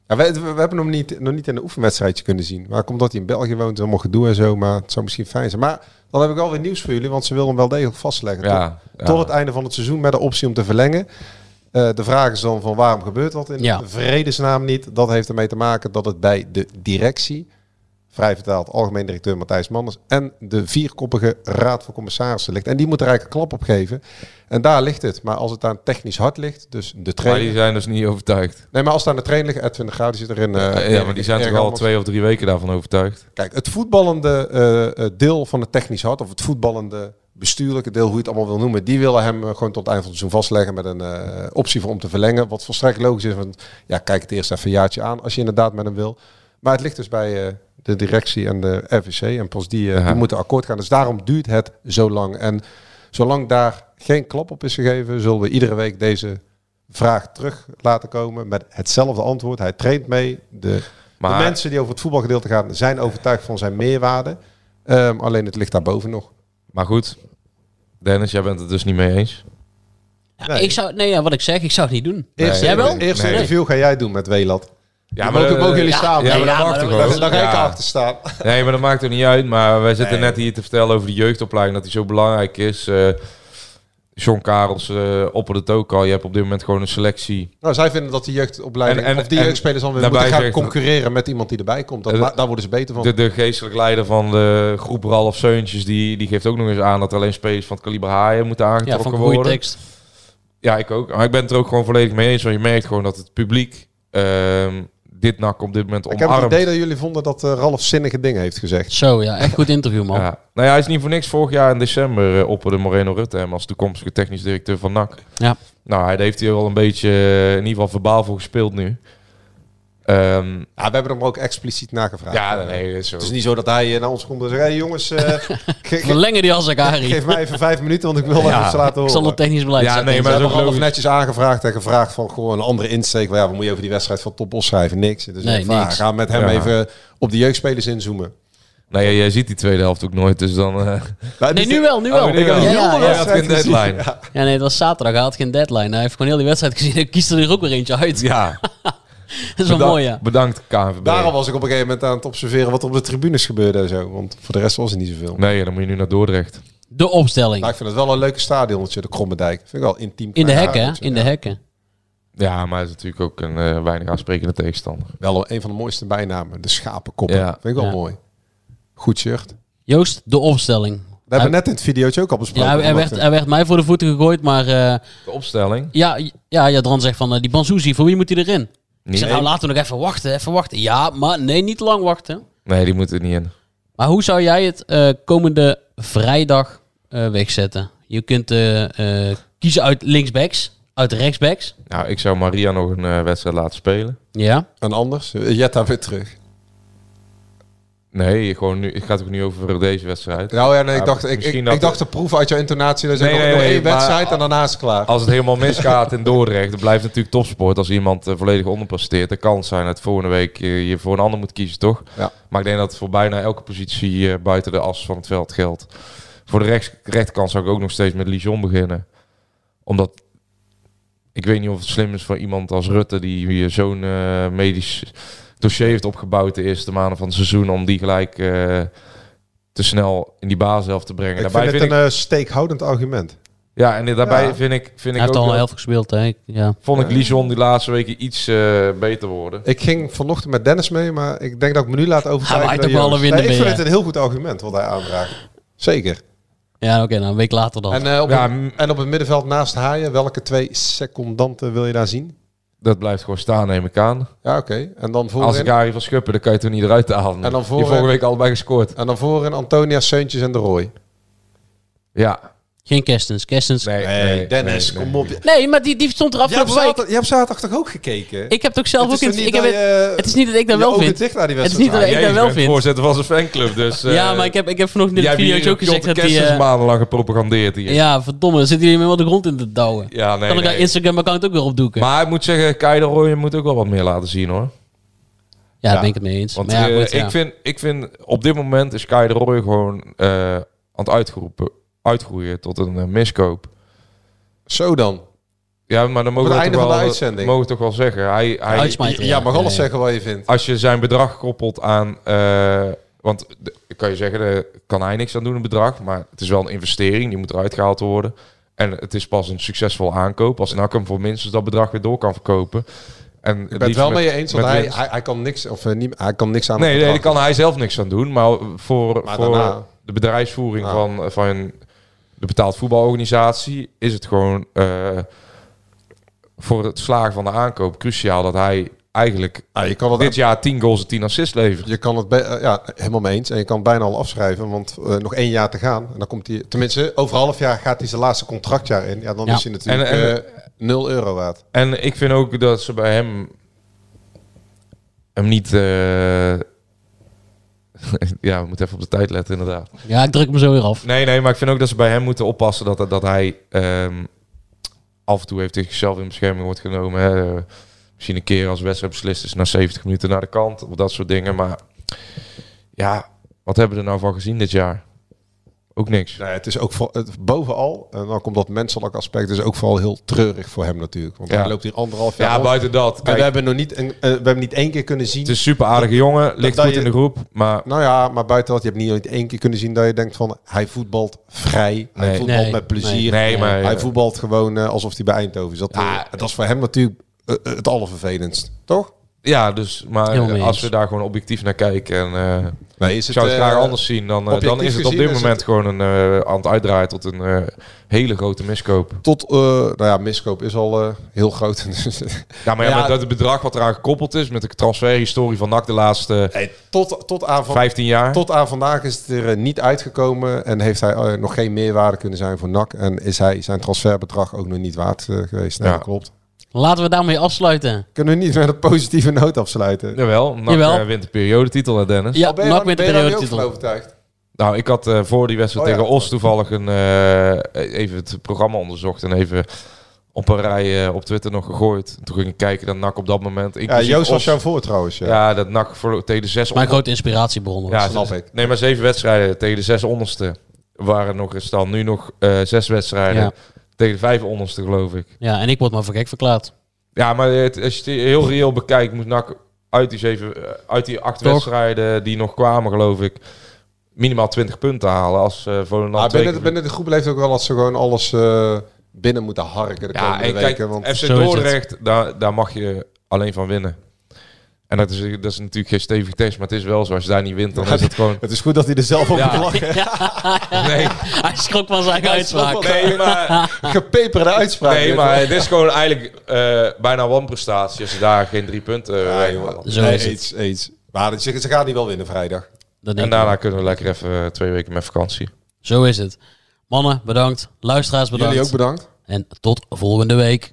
Ja, we, we, we hebben hem niet, nog niet in een oefenwedstrijdje kunnen zien. Maar komt dat hij in België woont, allemaal gedoe en zo. Maar het zou misschien fijn zijn. Maar dan heb ik alweer nieuws voor jullie, want ze willen hem wel degelijk vastleggen. Ja, tot, ja. tot het einde van het seizoen met de optie om te verlengen. Eh, de vraag is dan van waarom gebeurt dat in Ja. vredesnaam niet? Dat heeft ermee te maken dat het bij de directie, vrij vertaald algemeen directeur Matthijs Manders, en de vierkoppige raad van commissarissen ligt. En die moet er eigenlijk een klap op geven. En daar ligt het. Maar als het aan technisch hard ligt, dus de Maar trainer... die zijn dus niet overtuigd. Nee, maar als het aan de trainer ligt, Edwin de Graaf die zit erin. eh, ja, maar die zijn toch al twee of drie weken daarvan overtuigd. Kijk, het voetballende eh, deel van het technisch hart, of het voetballende bestuurlijke deel, hoe je het allemaal wil noemen, die willen hem eh, gewoon tot het eind van het seizoen vastleggen met een eh, optie voor om te verlengen. Wat volstrekt logisch is, want ja, kijk het eerst even een jaartje aan als je inderdaad met hem wil. Maar het ligt dus bij eh, de directie en de RVC en pas die, die moeten akkoord gaan. Dus daarom duurt het zo lang. En zolang daar geen klap op is gegeven, zullen we iedere week deze vraag terug laten komen met hetzelfde antwoord. Hij traint mee. De, Maar- de mensen die over het voetbalgedeelte gaan zijn overtuigd van zijn meerwaarde. Ehm, alleen het ligt daarboven nog. Maar goed, Dennis, jij bent het dus niet mee eens. Ja, Nee. Ik zou, nee, ja, wat ik zeg, ik zou het niet doen. Eerste, Jij wel? eerste Nee. interview ga jij doen met Welat. Ja, eh, mogen jullie ja, samen? Ja, maar dat ja, maar ook? Daar, ga ik Ja. achter staan. Nee, maar dat maakt er niet uit. Maar wij zitten Nee. net hier te vertellen over de jeugdopleiding, dat die zo belangrijk is. Eh John Karels uh, opperde het ook al. Je hebt op dit moment gewoon een selectie. Nou, zij vinden dat die jeugdopleiding En- en- of die en jeugdspelers dan weer moeten gaan concurreren met iemand die erbij komt. Dat, Eh, daar worden ze beter van. De, de geestelijk leider van de groep Ralf Seuntjes, die, die geeft ook nog eens aan dat er alleen spelers van het kaliber haaien moeten Ja, aangetrokken van een goede worden. tekst. Ja, ik ook. Maar ik ben het er ook gewoon volledig mee eens. Want je merkt gewoon dat het publiek ehm, dit nak op dit moment ik heb het idee dat jullie vonden dat eh, Ralf zinnige dingen heeft gezegd. Zo, ja, echt goed interview, man. Ja. Nou ja, hij is niet voor niks vorig jaar in december uh, opperde Moreno Rutte hem als toekomstige technisch directeur van NAC. Ja. Nou, hij heeft hier al een beetje uh, in ieder geval verbaal voor gespeeld nu. Um, ja, we hebben hem ook expliciet nagevraagd. Ja, nee, is zo. Het is niet zo dat hij uh, naar ons komt en zegt: hey, jongens, uh, verlengen die als Akari. Geef mij even vijf minuten, want ik wil ja, even laten horen. Ik zal het technisch beleid ja, zetten. nee, maar we dat hebben half ook netjes aangevraagd en gevraagd van gewoon een andere insteek. Ja, wat moet je over die wedstrijd van Top schrijven? Niks. Dus nee, vraag, niks. Ga met hem ja. even op de jeugdspelers inzoomen. Nee, ja, jij ziet die tweede helft ook nooit, dus dan... Uh... Nou, nee, nu wel, nu wel. Oh, nu wel. Ja, ja, ja, hij had geen deadline. Ja. ja, nee, het was zaterdag, hij had geen deadline. Hij heeft gewoon heel die wedstrijd gezien en kiest er ook weer eentje uit. Ja. dat is wel mooi, ja. Bedankt, KNVB. Daarom was ik op een gegeven moment aan het observeren wat er op de tribunes gebeurde en zo. Want voor de rest was er niet zoveel. Nee, dan moet je nu naar Dordrecht. De opstelling. Nou, ik vind het wel een leuke stadionnetje, de Krommendijk. Vind ik wel intiem. In de hekken, hè? In de hekken. Ja, maar het is natuurlijk ook een uh, weinig aansprekende tegenstander. Wel een van de mooiste bijnamen, de schapenkoppen. Ja. Vind ik wel ja. mooi. Goed shirt. Joost, de opstelling. We hebben net in het videootje ook al besproken. Ja, hij werd, hij werd mij voor de voeten gegooid, maar... Uh, de opstelling? Ja, ja, ja Dran zegt van, uh, die Banzuzi, voor wie moet hij erin? Nee. Ik zeg, nou laten we nog even wachten, even wachten. Ja, maar nee, niet lang wachten. Nee, die moet er niet in. Maar hoe zou jij het uh, komende vrijdag wegzetten? Je kunt kiezen uit linksbacks, uit rechtsbacks. Nou, ik zou Maria nog een wedstrijd laten spelen. Ja. En anders? Jetta weer terug. Nee, gewoon nu, het gaat ook niet over deze wedstrijd. Nou ja, nee, ik, dacht, ik, ik, ik dacht de proef uit jouw intonatie. Dat is nee, nee, nog nee, één wedstrijd en daarna is het klaar. Als het helemaal misgaat in Dordrecht, dan blijft het natuurlijk topsport. Als iemand uh, volledig onderpresteert, dan kan het zijn dat volgende week uh, je voor een ander moet kiezen, toch? Ja. Maar ik denk dat het voor bijna elke positie uh, buiten de as van het veld geldt. Voor de rechts, rechterkant zou ik ook nog steeds met Lijon beginnen. Omdat ik weet niet of het slim is voor iemand als Rutte, die zo'n medisch dossier heeft opgebouwd de eerste maanden van het seizoen om die gelijk uh, te snel in die basis te brengen. Ik daarbij vind het vind een ik, uh, steekhoudend argument. Ja, en daarbij Ja. vind ik... Vind Hij ik heeft ook al een wel- helft gespeeld, hè? Ja. Vond ik Lijon die laatste weken iets uh, beter worden. Ik ging vanochtend met Dennis mee, maar ik denk dat ik me nu laat overtuigen. Hij winnen nee, ik mee, vind het een heel goed argument wat hij aandraagt. Zeker. Ja, oké, okay, nou een week later dan. En, uh, op Ja, en op het middenveld naast Haaien, welke twee secondanten wil je daar zien? Dat blijft gewoon staan, neem ik aan. Ja, oké. En dan Als voorin, ik Gary van Schuppen, dan kan je toen niet eruit halen. En dan Die voorin- vorige week allebei gescoord. en dan voorin Antonia, Seuntjes en De Roy. Ja. Geen Kerstens. Kerstens. Nee. Nee, Dennis, nee, kom nee. op. maar die, die stond er Je hebt, afgelopen week. zaterdag, je hebt zaterdag toch ook gekeken? Ik heb het ook zelf Het ook in toch ik heb het, je, het is niet dat ik dat je wel vind. dicht naar die Het is wedstrijd niet dat ik Jij dat wel vind. voorzitter van zijn fanclub, dus... Ja, eh, maar ik heb, ik heb vanochtend in jij de hebt video ook gezegd dat de die... Kerstens eh, maandenlang gepropagandeerd hier. ja, verdomme. Dan zitten jullie me wel de grond in te douwen. Ja, nee, kan ik nee. Instagram-account ook weer opdoeken? Maar ik moet zeggen, Kai de Roy moet ook wel wat meer laten zien, hoor. ja, daar ben ik het mee eens. Want eh, ik, vind, ik vind, op dit moment is Kai de Roy gewoon eh, aan het uitgeroepen, uitgroeien tot een eh, miskoop. Zo dan. Ja, maar dan mogen we einde toch van de wel, uitzending. mogen we toch wel zeggen. Hij, hij, Uitsmijter, Ja, mag alles Ja, ja. zeggen wat je vindt. als je zijn bedrag koppelt aan... eh, want de- kan je zeggen, daar kan hij niks aan doen, een bedrag. Maar het is wel een investering, die moet eruit gehaald worden. En het is pas een succesvol aankoop als NAC hem voor minstens dat bedrag weer door kan verkopen. En Ik ben het wel mee je eens, want hij, hij, hij kan niks, of, eh, niet, hij kan niks aan Nee, nee, daar kan hij zelf niks aan doen. Maar voor, Maar voor daarna- de bedrijfsvoering Ja. van, van de betaald voetbalorganisatie is het gewoon eh, voor het slagen van de aankoop cruciaal dat hij eigenlijk Ja, je kan het, dit jaar 10 goals en 10 assists levert. je kan het eh, ja, helemaal mee eens. En je kan het bijna al afschrijven, want eh, nog één jaar te gaan. En dan komt hij, tenminste, over half jaar gaat hij zijn laatste contractjaar in. Ja, dan Ja. is hij natuurlijk En- en- eh, 0 euro waard. En ik vind ook dat ze bij hem hem niet. ja, we moeten even op de tijd letten, inderdaad. Ja, ik druk hem zo weer af. Nee, nee, maar ik vind ook dat ze bij hem moeten oppassen dat, dat hij ehm, af en toe heeft tegen zichzelf in bescherming wordt genomen. Hè. Misschien een keer als wedstrijd beslist is na 70 minuten naar de kant of dat soort dingen. Maar ja, wat hebben we er nou van gezien dit jaar? Ook niks. Nee, het is ook voor, het, bovenal, en dan komt dat menselijk aspect, is ook vooral heel treurig voor hem natuurlijk. Want Ja. hij loopt hier anderhalf jaar Ja, rond. buiten dat. En Kijk, we hebben nog niet, een, eh, we hebben niet één keer kunnen zien. het is een super aardige jongen, ligt dat goed je- in de groep. Maar Nou ja, maar buiten dat, je hebt niet één keer kunnen zien dat je denkt van, hij voetbalt vrij, hij Nee. voetbalt Nee. met plezier. nee, maar Hij voetbalt gewoon eh, alsof hij bij Eindhoven zat. Ja. Eh, dat is voor hem natuurlijk het allervervelendst, toch? Ja, dus maar als we daar gewoon objectief naar kijken en eh, Nee, is ik zou het eh, graag anders zien, dan, eh, dan is het op dit moment het- gewoon een, eh, aan het uitdraaien tot een eh, hele grote miskoop. Tot, eh, nou ja, miskoop is al eh, heel groot. Dus, Ja, maar ja, Ja. met dat het bedrag wat eraan gekoppeld is, met de transferhistorie van NAC de laatste hey, tot, tot, aan van, 15 jaar. tot aan vandaag is het er niet uitgekomen en heeft hij nog geen meerwaarde kunnen zijn voor NAC. En is hij zijn transferbedrag ook nog niet waard geweest. Nee, Ja. dat klopt. Laten we daarmee afsluiten. Kunnen we niet met een positieve noot afsluiten? Jawel, NAC Jawel. eh, wint de periodetitel, hè Dennis. Ja, Ben je NAC de ben je daar nu ook van periodetitel. overtuigd? Nou, ik had eh, voor die wedstrijd Oh ja. tegen Os toevallig een, eh, even het programma onderzocht en even op een rij eh, op Twitter nog gegooid. Toen ging ik kijken dat NAC op dat moment... Ja, inclusief Joost was Os- jou voor trouwens. Ja. Ja, dat NAC voor, tegen de zes Mijn grote inspiratiebron. was. Ja, snap ik. Nee, maar zeven wedstrijden tegen de zes onderste waren nog eens dan. Nu nog eh, zes wedstrijden Ja. Tegen de vijf onderste, geloof ik. ja, en ik word maar voor gek verklaard. Ja, maar het, als je het heel reëel bekijkt, moet NAC uit die, zeven, eh, uit die acht Toch? wedstrijden die nog kwamen, geloof ik, minimaal 20 punten halen. Als uh, Volendam Maar binnen, de, binnen de groep leeft ook wel dat ze gewoon alles eh, binnen moeten harken de Ja, komende en weken. kijk, want FC. Dordrecht, daar, daar mag je alleen van winnen. En dat is, dat is natuurlijk geen stevig test, maar het is wel zo. Als je daar niet wint, dan is het gewoon... het is goed dat hij er zelf op Ja. Nee, Hij schrok van zijn uitspraak. nee maar, Gepeperde uitspraak. nee, maar het is gewoon eigenlijk eh, bijna wanprestatie als je daar geen drie punten uh, Ja, joh. Zo Nee, is het. eens, eens. Maar ze, ze gaan niet wel winnen vrijdag. Dat En daarna wel. kunnen we lekker even eh, twee weken met vakantie. Zo is het. Mannen, bedankt. Luisteraars, bedankt. Jullie ook bedankt. En tot volgende week.